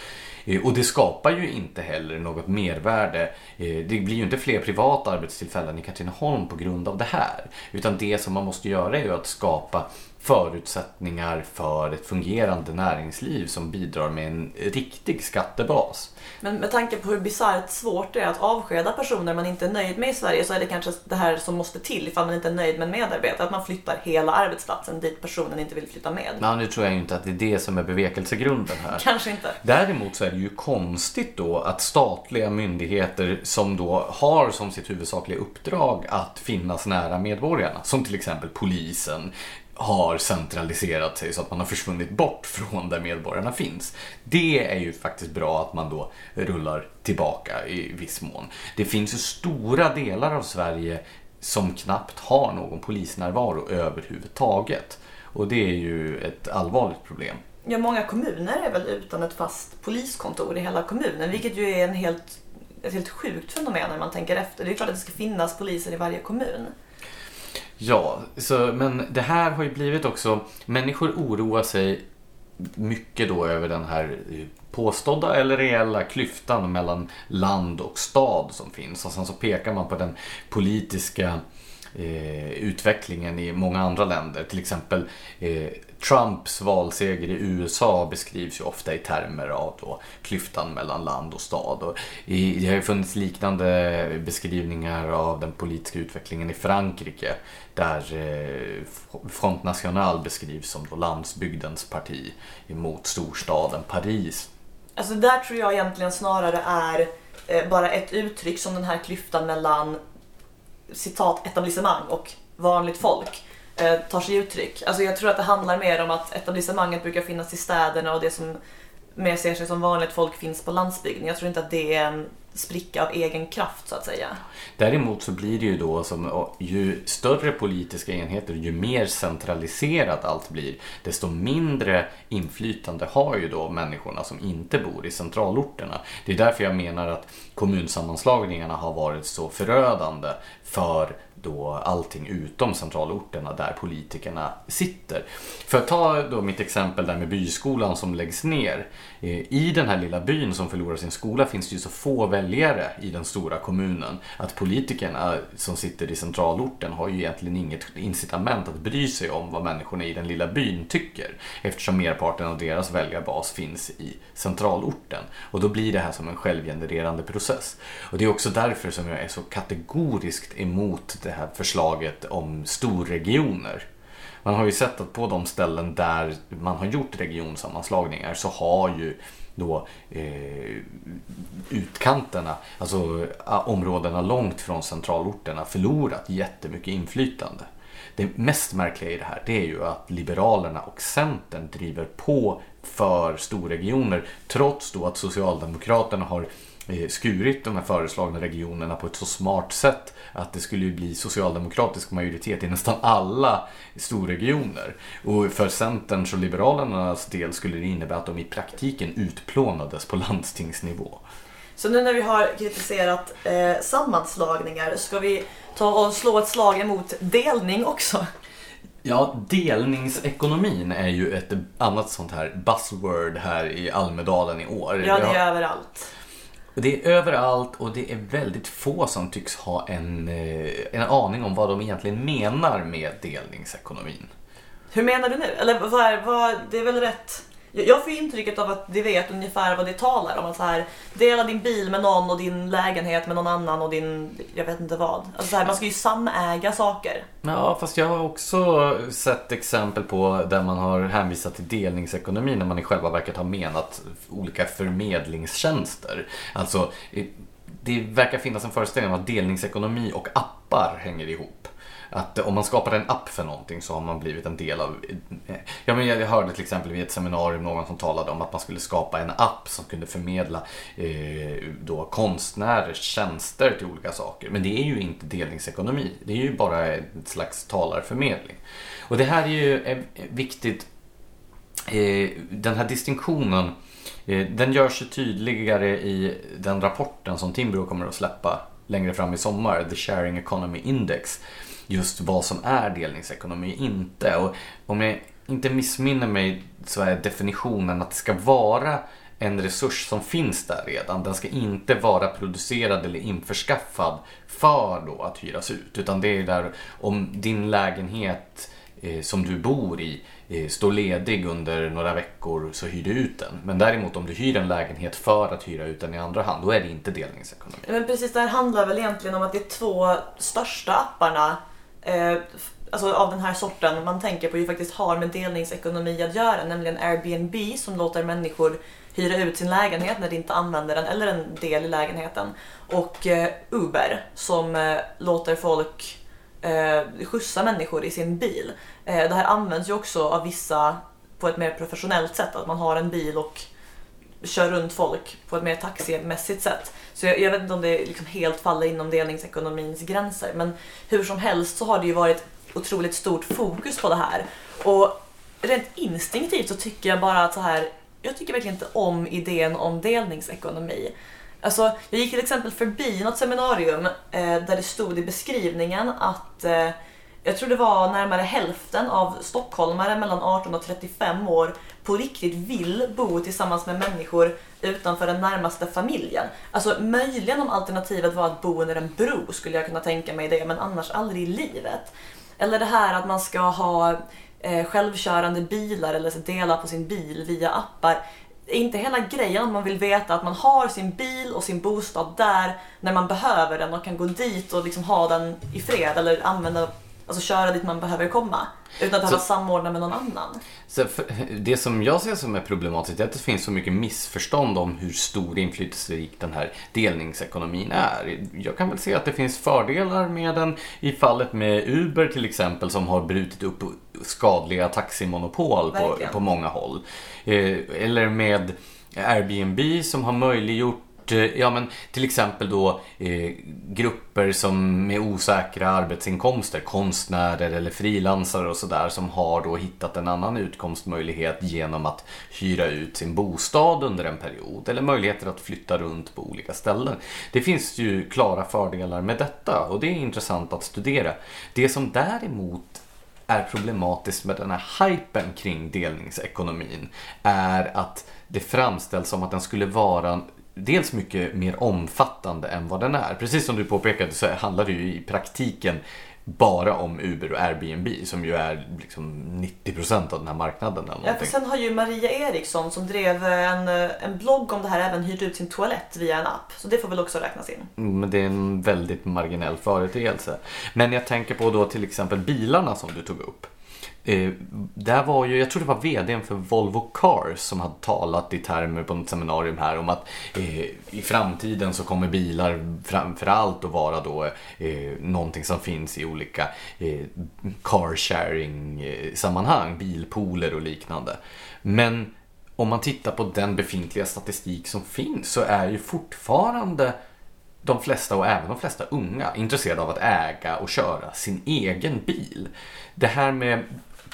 Speaker 2: Eh, och det skapar ju inte heller något mervärde. Eh, det blir ju inte fler privata arbetstillfällen i Katrineholm på grund av det här. Utan det som man måste göra är ju att skapa förutsättningar för ett fungerande näringsliv som bidrar med en riktig skattebas.
Speaker 1: Men med tanke på hur bisarrt svårt det är att avskeda personer man inte är nöjd med i Sverige så är det kanske det här som måste till ifall man inte är nöjd med en medarbetare. Att man flyttar hela arbetsplatsen dit personen inte vill flytta med.
Speaker 2: Nej, nu tror jag inte att det är det som är bevekelsegrunden här.
Speaker 1: kanske inte.
Speaker 2: Däremot så är det ju konstigt då att statliga myndigheter som då har som sitt huvudsakliga uppdrag att finnas nära medborgarna, som till exempel polisen, har centraliserat sig så att man har försvunnit bort från där medborgarna finns. Det är ju faktiskt bra att man då rullar tillbaka i viss mån. Det finns ju stora delar av Sverige som knappt har någon polisnärvaro överhuvudtaget. Och det är ju ett allvarligt problem.
Speaker 1: Ja, många kommuner är väl utan ett fast poliskontor i hela kommunen, vilket ju är en helt, ett helt sjukt fenomen när man tänker efter. Det är klart att det ska finnas poliser i varje kommun.
Speaker 2: Ja, så, men det här har ju blivit också, människor oroar sig mycket då över den här påstådda eller reella klyftan mellan land och stad som finns. Och sen så pekar man på den politiska eh, utvecklingen i många andra länder. Till exempel eh, Trumps valseger i USA beskrivs ju ofta i termer av då klyftan mellan land och stad. Och i, det har ju funnits liknande beskrivningar av den politiska utvecklingen i Frankrike där eh, Front National beskrivs som då landsbygdens parti emot storstaden Paris.
Speaker 1: Alltså där tror jag egentligen snarare är eh, bara ett uttryck som den här klyftan mellan citat etablissemang och vanligt folk eh, tar sig uttryck. Alltså jag tror att det handlar mer om att etablissemanget brukar finnas i städerna och det som mer ser sig som vanligt folk finns på landsbygden. Jag tror inte att det är en spricka av egen kraft så att säga.
Speaker 2: Däremot så blir det ju då som ju större politiska enheter, ju mer centraliserat allt blir, desto mindre inflytande har ju då människorna som inte bor i centralorterna. Det är därför jag menar att kommunsammanslagningarna har varit så förödande för då allting utom centralorterna där politikerna sitter. För att ta då mitt exempel där med byskolan som läggs ner. Eh, I den här lilla byn som förlorar sin skola finns det ju så få väljare i den stora kommunen att politikerna som sitter i centralorten har ju egentligen inget incitament att bry sig om vad människorna i den lilla byn tycker eftersom merparten av deras väljarbas finns i centralorten. Och då blir det här som en självgenererande process. Och det är också därför som jag är så kategoriskt emot det här förslaget om storregioner. Man har ju sett att på de ställen där man har gjort regionsammanslagningar så har ju då eh, utkanterna, alltså områdena långt från centralorterna förlorat jättemycket inflytande. Det mest märkliga i det här det är ju att Liberalerna och Centern driver på för storregioner trots då att Socialdemokraterna har Eh, skurit de här föreslagna regionerna på ett så smart sätt att det skulle bli socialdemokratisk majoritet i nästan alla storregioner. Och för Centerns och Liberalernas del skulle det innebära att de i praktiken utplånades på landstingsnivå.
Speaker 1: Så nu när vi har kritiserat eh, sammanslagningar, ska vi ta och slå ett slag emot delning också?
Speaker 2: Ja, delningsekonomin är ju ett annat sånt här buzzword här i Almedalen i år.
Speaker 1: Ja, det är överallt.
Speaker 2: Det är överallt och det är väldigt få som tycks ha en, eh, en aning om vad de egentligen menar med delningsekonomin.
Speaker 1: Hur menar du nu? Eller vad är, vad, det är väl rätt jag får intrycket av att de vet ungefär vad det talar om. Att så här, dela din bil med någon och din lägenhet med någon annan och din, jag vet inte vad. Alltså så här, man ska ju samäga saker.
Speaker 2: Ja, fast jag har också sett exempel på där man har hänvisat till delningsekonomi när man i själva verket har menat olika förmedlingstjänster. Alltså, det verkar finnas en föreställning om att delningsekonomi och appar hänger ihop att om man skapar en app för någonting så har man blivit en del av... Ja, men jag hörde till exempel vid ett seminarium någon som talade om att man skulle skapa en app som kunde förmedla eh, då konstnärers tjänster till olika saker. Men det är ju inte delningsekonomi. Det är ju bara ett slags talarförmedling. Och det här är ju eh, viktigt. Eh, den här distinktionen eh, den gör sig tydligare i den rapporten som Timbro kommer att släppa längre fram i sommar, The Sharing Economy Index just vad som är delningsekonomi inte. Och om jag inte missminner mig så är definitionen att det ska vara en resurs som finns där redan. Den ska inte vara producerad eller införskaffad för då att hyras ut. Utan det är där om din lägenhet eh, som du bor i eh, står ledig under några veckor så hyr du ut den. Men däremot om du hyr en lägenhet för att hyra ut den i andra hand, då är det inte delningsekonomi.
Speaker 1: Men precis, det här handlar väl egentligen om att de två största apparna eh, alltså av den här sorten man tänker på ju faktiskt har med delningsekonomi att göra, nämligen Airbnb som låter människor hyra ut sin lägenhet när de inte använder den eller en del i lägenheten och eh, Uber som eh, låter folk eh, skjutsa människor i sin bil. Eh, det här används ju också av vissa på ett mer professionellt sätt, att man har en bil och kör runt folk på ett mer taximässigt sätt. Så jag, jag vet inte om det liksom helt faller inom delningsekonomins gränser. Men hur som helst så har det ju varit otroligt stort fokus på det här. Och rent instinktivt så tycker jag bara att så här, jag tycker verkligen inte om idén om delningsekonomi. Alltså, jag gick till exempel förbi något seminarium eh, där det stod i beskrivningen att eh, jag tror det var närmare hälften av stockholmare mellan 18 och 35 år på riktigt vill bo tillsammans med människor utanför den närmaste familjen. Alltså möjligen om alternativet var att bo under en bro skulle jag kunna tänka mig det, men annars aldrig i livet. Eller det här att man ska ha eh, självkörande bilar eller dela på sin bil via appar. Är inte hela grejen att man vill veta att man har sin bil och sin bostad där när man behöver den och kan gå dit och liksom ha den i fred eller använda alltså köra dit man behöver komma. Utan att behöva samordna med någon annan.
Speaker 2: Så det som jag ser som är problematiskt är att det finns så mycket missförstånd om hur stor inflytelserik den här delningsekonomin är. Jag kan väl se att det finns fördelar med den i fallet med Uber till exempel som har brutit upp skadliga taximonopol på, på många håll. Eh, eller med Airbnb som har möjliggjort Eh, ja, men till exempel då eh, grupper som med osäkra arbetsinkomster, konstnärer eller frilansare och sådär som har då hittat en annan utkomstmöjlighet genom att hyra ut sin bostad under en period eller möjligheter att flytta runt på olika ställen. Det finns ju klara fördelar med detta och det är intressant att studera. Det som däremot är problematiskt med den här hypen kring delningsekonomin är att det framställs som att den skulle vara dels mycket mer omfattande än vad den är. Precis som du påpekade så handlar det ju i praktiken bara om Uber och Airbnb som ju är liksom 90% av den här marknaden. Eller
Speaker 1: ja, för sen har ju Maria Eriksson som drev en, en blogg om det här även hyrt ut sin toalett via en app. Så det får väl också räknas in.
Speaker 2: Mm, men det är en väldigt marginell företeelse. Men jag tänker på då till exempel bilarna som du tog upp. Eh, där var ju, jag tror det var VDn för Volvo Cars som hade talat i termer på ett seminarium här om att eh, i framtiden så kommer bilar framförallt att vara då eh, någonting som finns i olika eh, car sharing eh, sammanhang, bilpooler och liknande. Men om man tittar på den befintliga statistik som finns så är ju fortfarande de flesta och även de flesta unga intresserade av att äga och köra sin egen bil. Det här med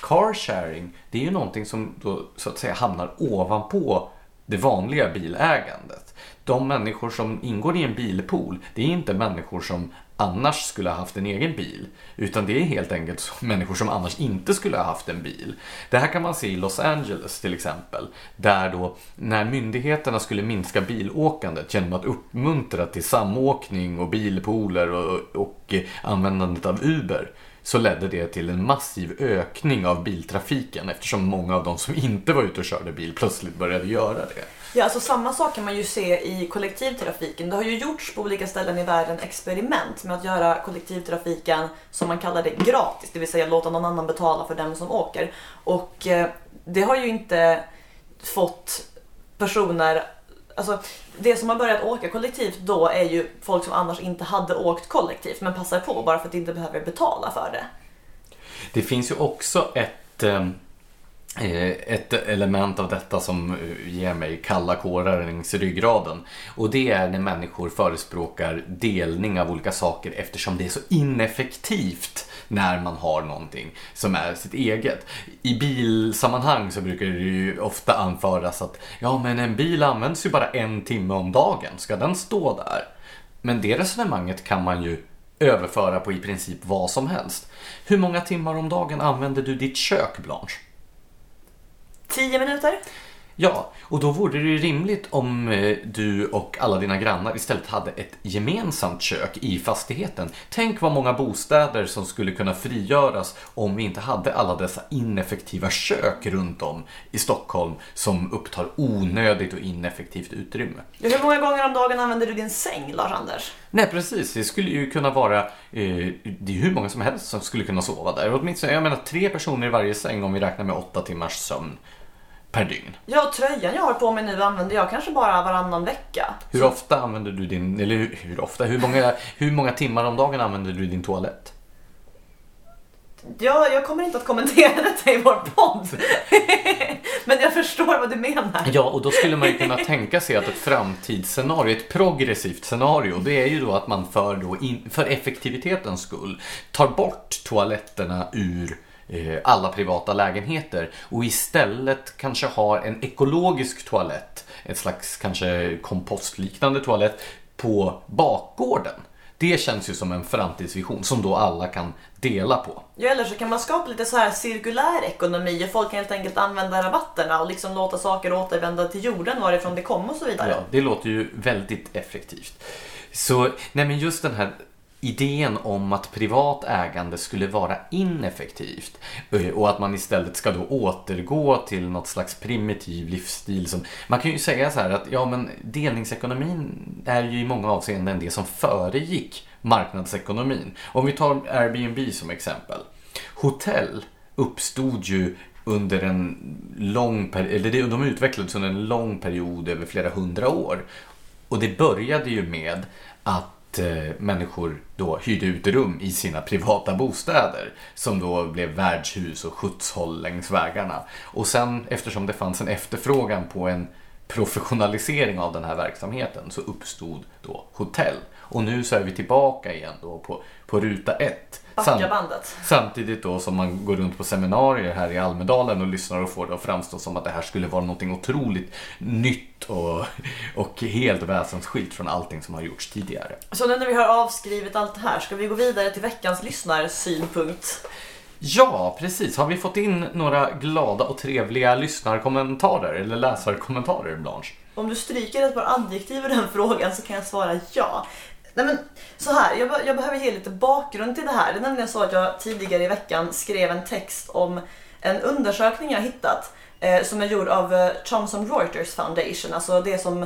Speaker 2: car sharing, det är ju någonting som då så att säga hamnar ovanpå det vanliga bilägandet. De människor som ingår i en bilpool, det är inte människor som annars skulle ha haft en egen bil. Utan det är helt enkelt människor som annars inte skulle ha haft en bil. Det här kan man se i Los Angeles till exempel. Där då när myndigheterna skulle minska bilåkandet genom att uppmuntra till samåkning och bilpooler och, och användandet av Uber så ledde det till en massiv ökning av biltrafiken eftersom många av de som inte var ute och körde bil plötsligt började göra det.
Speaker 1: Ja, alltså samma sak kan man ju se i kollektivtrafiken. Det har ju gjorts på olika ställen i världen experiment med att göra kollektivtrafiken, som man kallar det, gratis. Det vill säga låta någon annan betala för den som åker. Och eh, det har ju inte fått personer Alltså, det som har börjat åka kollektivt då är ju folk som annars inte hade åkt kollektivt men passar på bara för att de inte behöver betala för det.
Speaker 2: Det finns ju också ett eh, Eh, ett element av detta som eh, ger mig kalla kårar längs ryggraden. Och det är när människor förespråkar delning av olika saker eftersom det är så ineffektivt när man har någonting som är sitt eget. I bilsammanhang så brukar det ju ofta anföras att ja men en bil används ju bara en timme om dagen, ska den stå där? Men det resonemanget kan man ju överföra på i princip vad som helst. Hur många timmar om dagen använder du ditt kök Blanche?
Speaker 1: Tio minuter.
Speaker 2: Ja, och då vore det ju rimligt om eh, du och alla dina grannar istället hade ett gemensamt kök i fastigheten. Tänk vad många bostäder som skulle kunna frigöras om vi inte hade alla dessa ineffektiva kök runt om i Stockholm som upptar onödigt och ineffektivt utrymme.
Speaker 1: Hur många gånger om dagen använder du din säng, Lars-Anders?
Speaker 2: Nej, precis. Det skulle ju kunna vara, eh, det är hur många som helst som skulle kunna sova där. Åtminstone, jag menar tre personer i varje säng om vi räknar med åtta timmars sömn per dygn.
Speaker 1: Ja, tröjan jag har på mig nu använder jag kanske bara varannan vecka.
Speaker 2: Hur så... ofta använder du din, eller hur, hur, ofta, hur många, hur många timmar om dagen använder du din toalett?
Speaker 1: Ja, jag kommer inte att kommentera detta i vår podd. Men jag förstår vad du menar.
Speaker 2: Ja, och då skulle man ju kunna tänka sig att ett framtidsscenario, ett progressivt scenario, det är ju då att man för, då in, för effektivitetens skull tar bort toaletterna ur alla privata lägenheter och istället kanske har en ekologisk toalett, ett slags kanske kompostliknande toalett på bakgården. Det känns ju som en framtidsvision som då alla kan dela på.
Speaker 1: Ja, eller så kan man skapa lite så här cirkulär ekonomi och folk kan helt enkelt använda rabatterna och liksom låta saker återvända till jorden varifrån det kom och så vidare.
Speaker 2: Ja, det låter ju väldigt effektivt. Så, nej men just den här idén om att privat ägande skulle vara ineffektivt eh, och att man istället ska då återgå till något slags primitiv livsstil. Som, man kan ju säga så här att ja, men delningsekonomin är ju i många avseenden det som föregick marknadsekonomin. Om vi tar Airbnb som exempel. Hotell uppstod ju under en lång period, eller de utvecklades under en lång period över flera hundra år. Och det började ju med att att eh, människor då hyrde ut rum i sina privata bostäder som då blev värdshus och skjutshåll längs vägarna. Och sen eftersom det fanns en efterfrågan på en professionalisering av den här verksamheten så uppstod då hotell. Och nu så är vi tillbaka igen då på, på ruta ett.
Speaker 1: Backa bandet.
Speaker 2: Samtidigt då som man går runt på seminarier här i Almedalen och lyssnar och får det att framstå som att det här skulle vara någonting otroligt nytt och, och helt väsensskilt från allting som har gjorts tidigare.
Speaker 1: Så nu när vi har avskrivit allt det här, ska vi gå vidare till veckans lyssnarsynpunkt?
Speaker 2: Ja, precis. Har vi fått in några glada och trevliga lyssnarkommentarer eller läsarkommentarer, Blanche?
Speaker 1: Om du stryker ett par adjektiv i den frågan så kan jag svara ja. Nej men så här, jag, be- jag behöver ge lite bakgrund till det här. Det är nämligen så att jag tidigare i veckan skrev en text om en undersökning jag hittat eh, som är gjord av eh, Thomson Reuters Foundation, alltså det som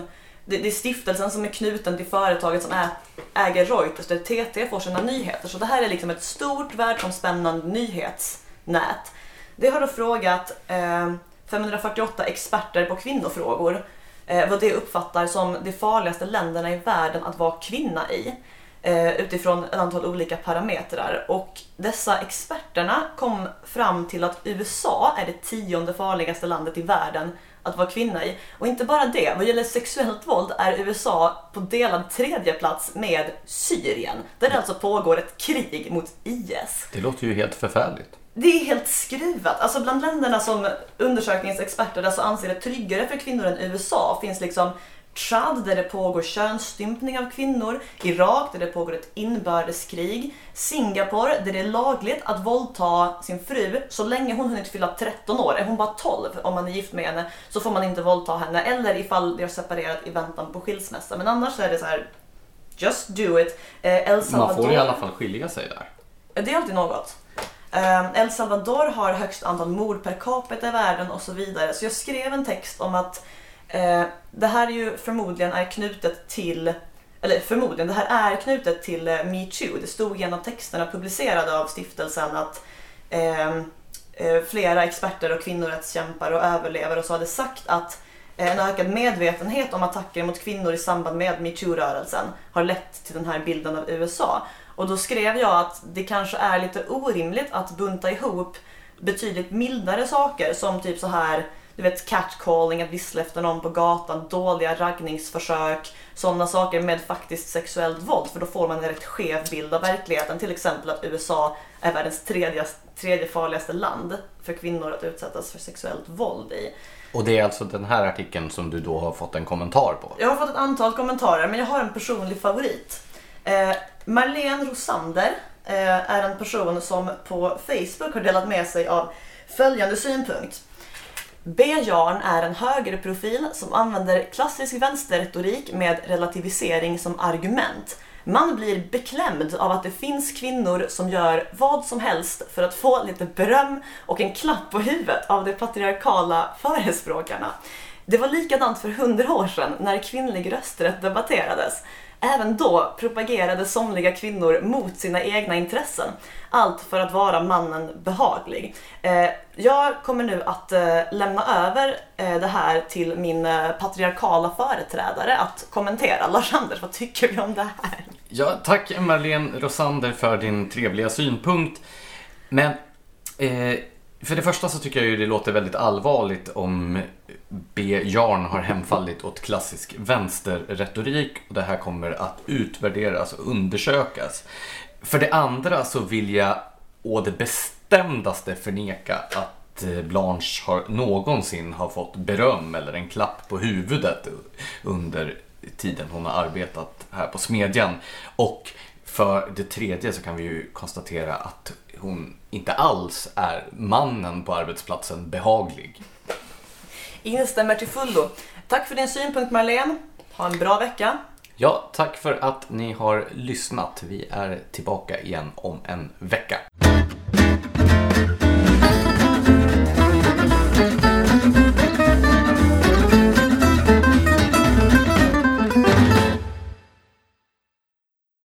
Speaker 1: det, det är stiftelsen som är knuten till företaget som är, äger Reuters där TT får sina nyheter. Så det här är liksom ett stort världsomspännande nyhetsnät. Det har då frågat eh, 548 experter på kvinnofrågor eh, vad det uppfattar som de farligaste länderna i världen att vara kvinna i. Eh, utifrån ett antal olika parametrar. Och dessa experterna kom fram till att USA är det tionde farligaste landet i världen att vara kvinna i. Och inte bara det, vad gäller sexuellt våld är USA på delad tredje plats med Syrien. Där det alltså pågår ett krig mot IS.
Speaker 2: Det låter ju helt förfärligt.
Speaker 1: Det är helt skruvat. Alltså bland länderna som undersökningens experter alltså anser det tryggare för kvinnor än USA finns liksom Tchad där det pågår könsstympning av kvinnor, Irak där det pågår ett inbördeskrig, Singapore där det är lagligt att våldta sin fru så länge hon hunnit fylla 13 år. Är hon bara 12 om man är gift med henne så får man inte våldta henne eller ifall de har separerat i väntan på skilsmässa. Men annars är det så här just do it. Eh, El Salvador...
Speaker 2: Man får i alla fall skilja sig där.
Speaker 1: Det är alltid något. Ehm, El Salvador har högst antal mord per capita i världen och så vidare. Så jag skrev en text om att eh, det här är ju förmodligen är knutet till eller förmodligen, det här är knutet till eh, metoo. Det stod i en av texterna publicerade av stiftelsen att ehm, eh, flera experter och kvinnorättskämpar och överlevare och så hade sagt att eh, en ökad medvetenhet om attacker mot kvinnor i samband med metoo-rörelsen har lett till den här bilden av USA. Och då skrev jag att det kanske är lite orimligt att bunta ihop betydligt mildare saker som typ så här du vet catcalling, att vissla efter någon på gatan, dåliga raggningsförsök, sådana saker med faktiskt sexuellt våld för då får man en rätt skev bild av verkligheten. Till exempel att USA är världens tredje, tredje farligaste land för kvinnor att utsättas för sexuellt våld i.
Speaker 2: Och det är alltså den här artikeln som du då har fått en kommentar på.
Speaker 1: Jag har fått ett antal kommentarer men jag har en personlig favorit. Eh, Marlene Rosander eh, är en person som på Facebook har delat med sig av följande synpunkt. B. Jarn är en högerprofil som använder klassisk vänsterretorik med relativisering som argument. Man blir beklämd av att det finns kvinnor som gör vad som helst för att få lite beröm och en klapp på huvudet av de patriarkala förespråkarna. Det var likadant för hundra år sedan när kvinnlig rösträtt debatterades. Även då propagerade somliga kvinnor mot sina egna intressen. Allt för att vara mannen behaglig. Eh, jag kommer nu att eh, lämna över eh, det här till min patriarkala företrädare att kommentera. Lars Anders, vad tycker du om det här?
Speaker 2: Ja, tack Marlene Rosander för din trevliga synpunkt. Men eh, för det första så tycker jag ju det låter väldigt allvarligt om B. Jarn har hemfallit åt klassisk vänsterretorik och det här kommer att utvärderas och undersökas. För det andra så vill jag å det bestämdaste förneka att eh, Blanche har någonsin har fått beröm eller en klapp på huvudet under tiden hon har arbetat här på Smedjan. Och för det tredje så kan vi ju konstatera att hon inte alls är mannen på arbetsplatsen behaglig.
Speaker 1: Instämmer till fullo. Tack för din synpunkt Marlene. Ha en bra vecka.
Speaker 2: Ja, tack för att ni har lyssnat. Vi är tillbaka igen om en vecka.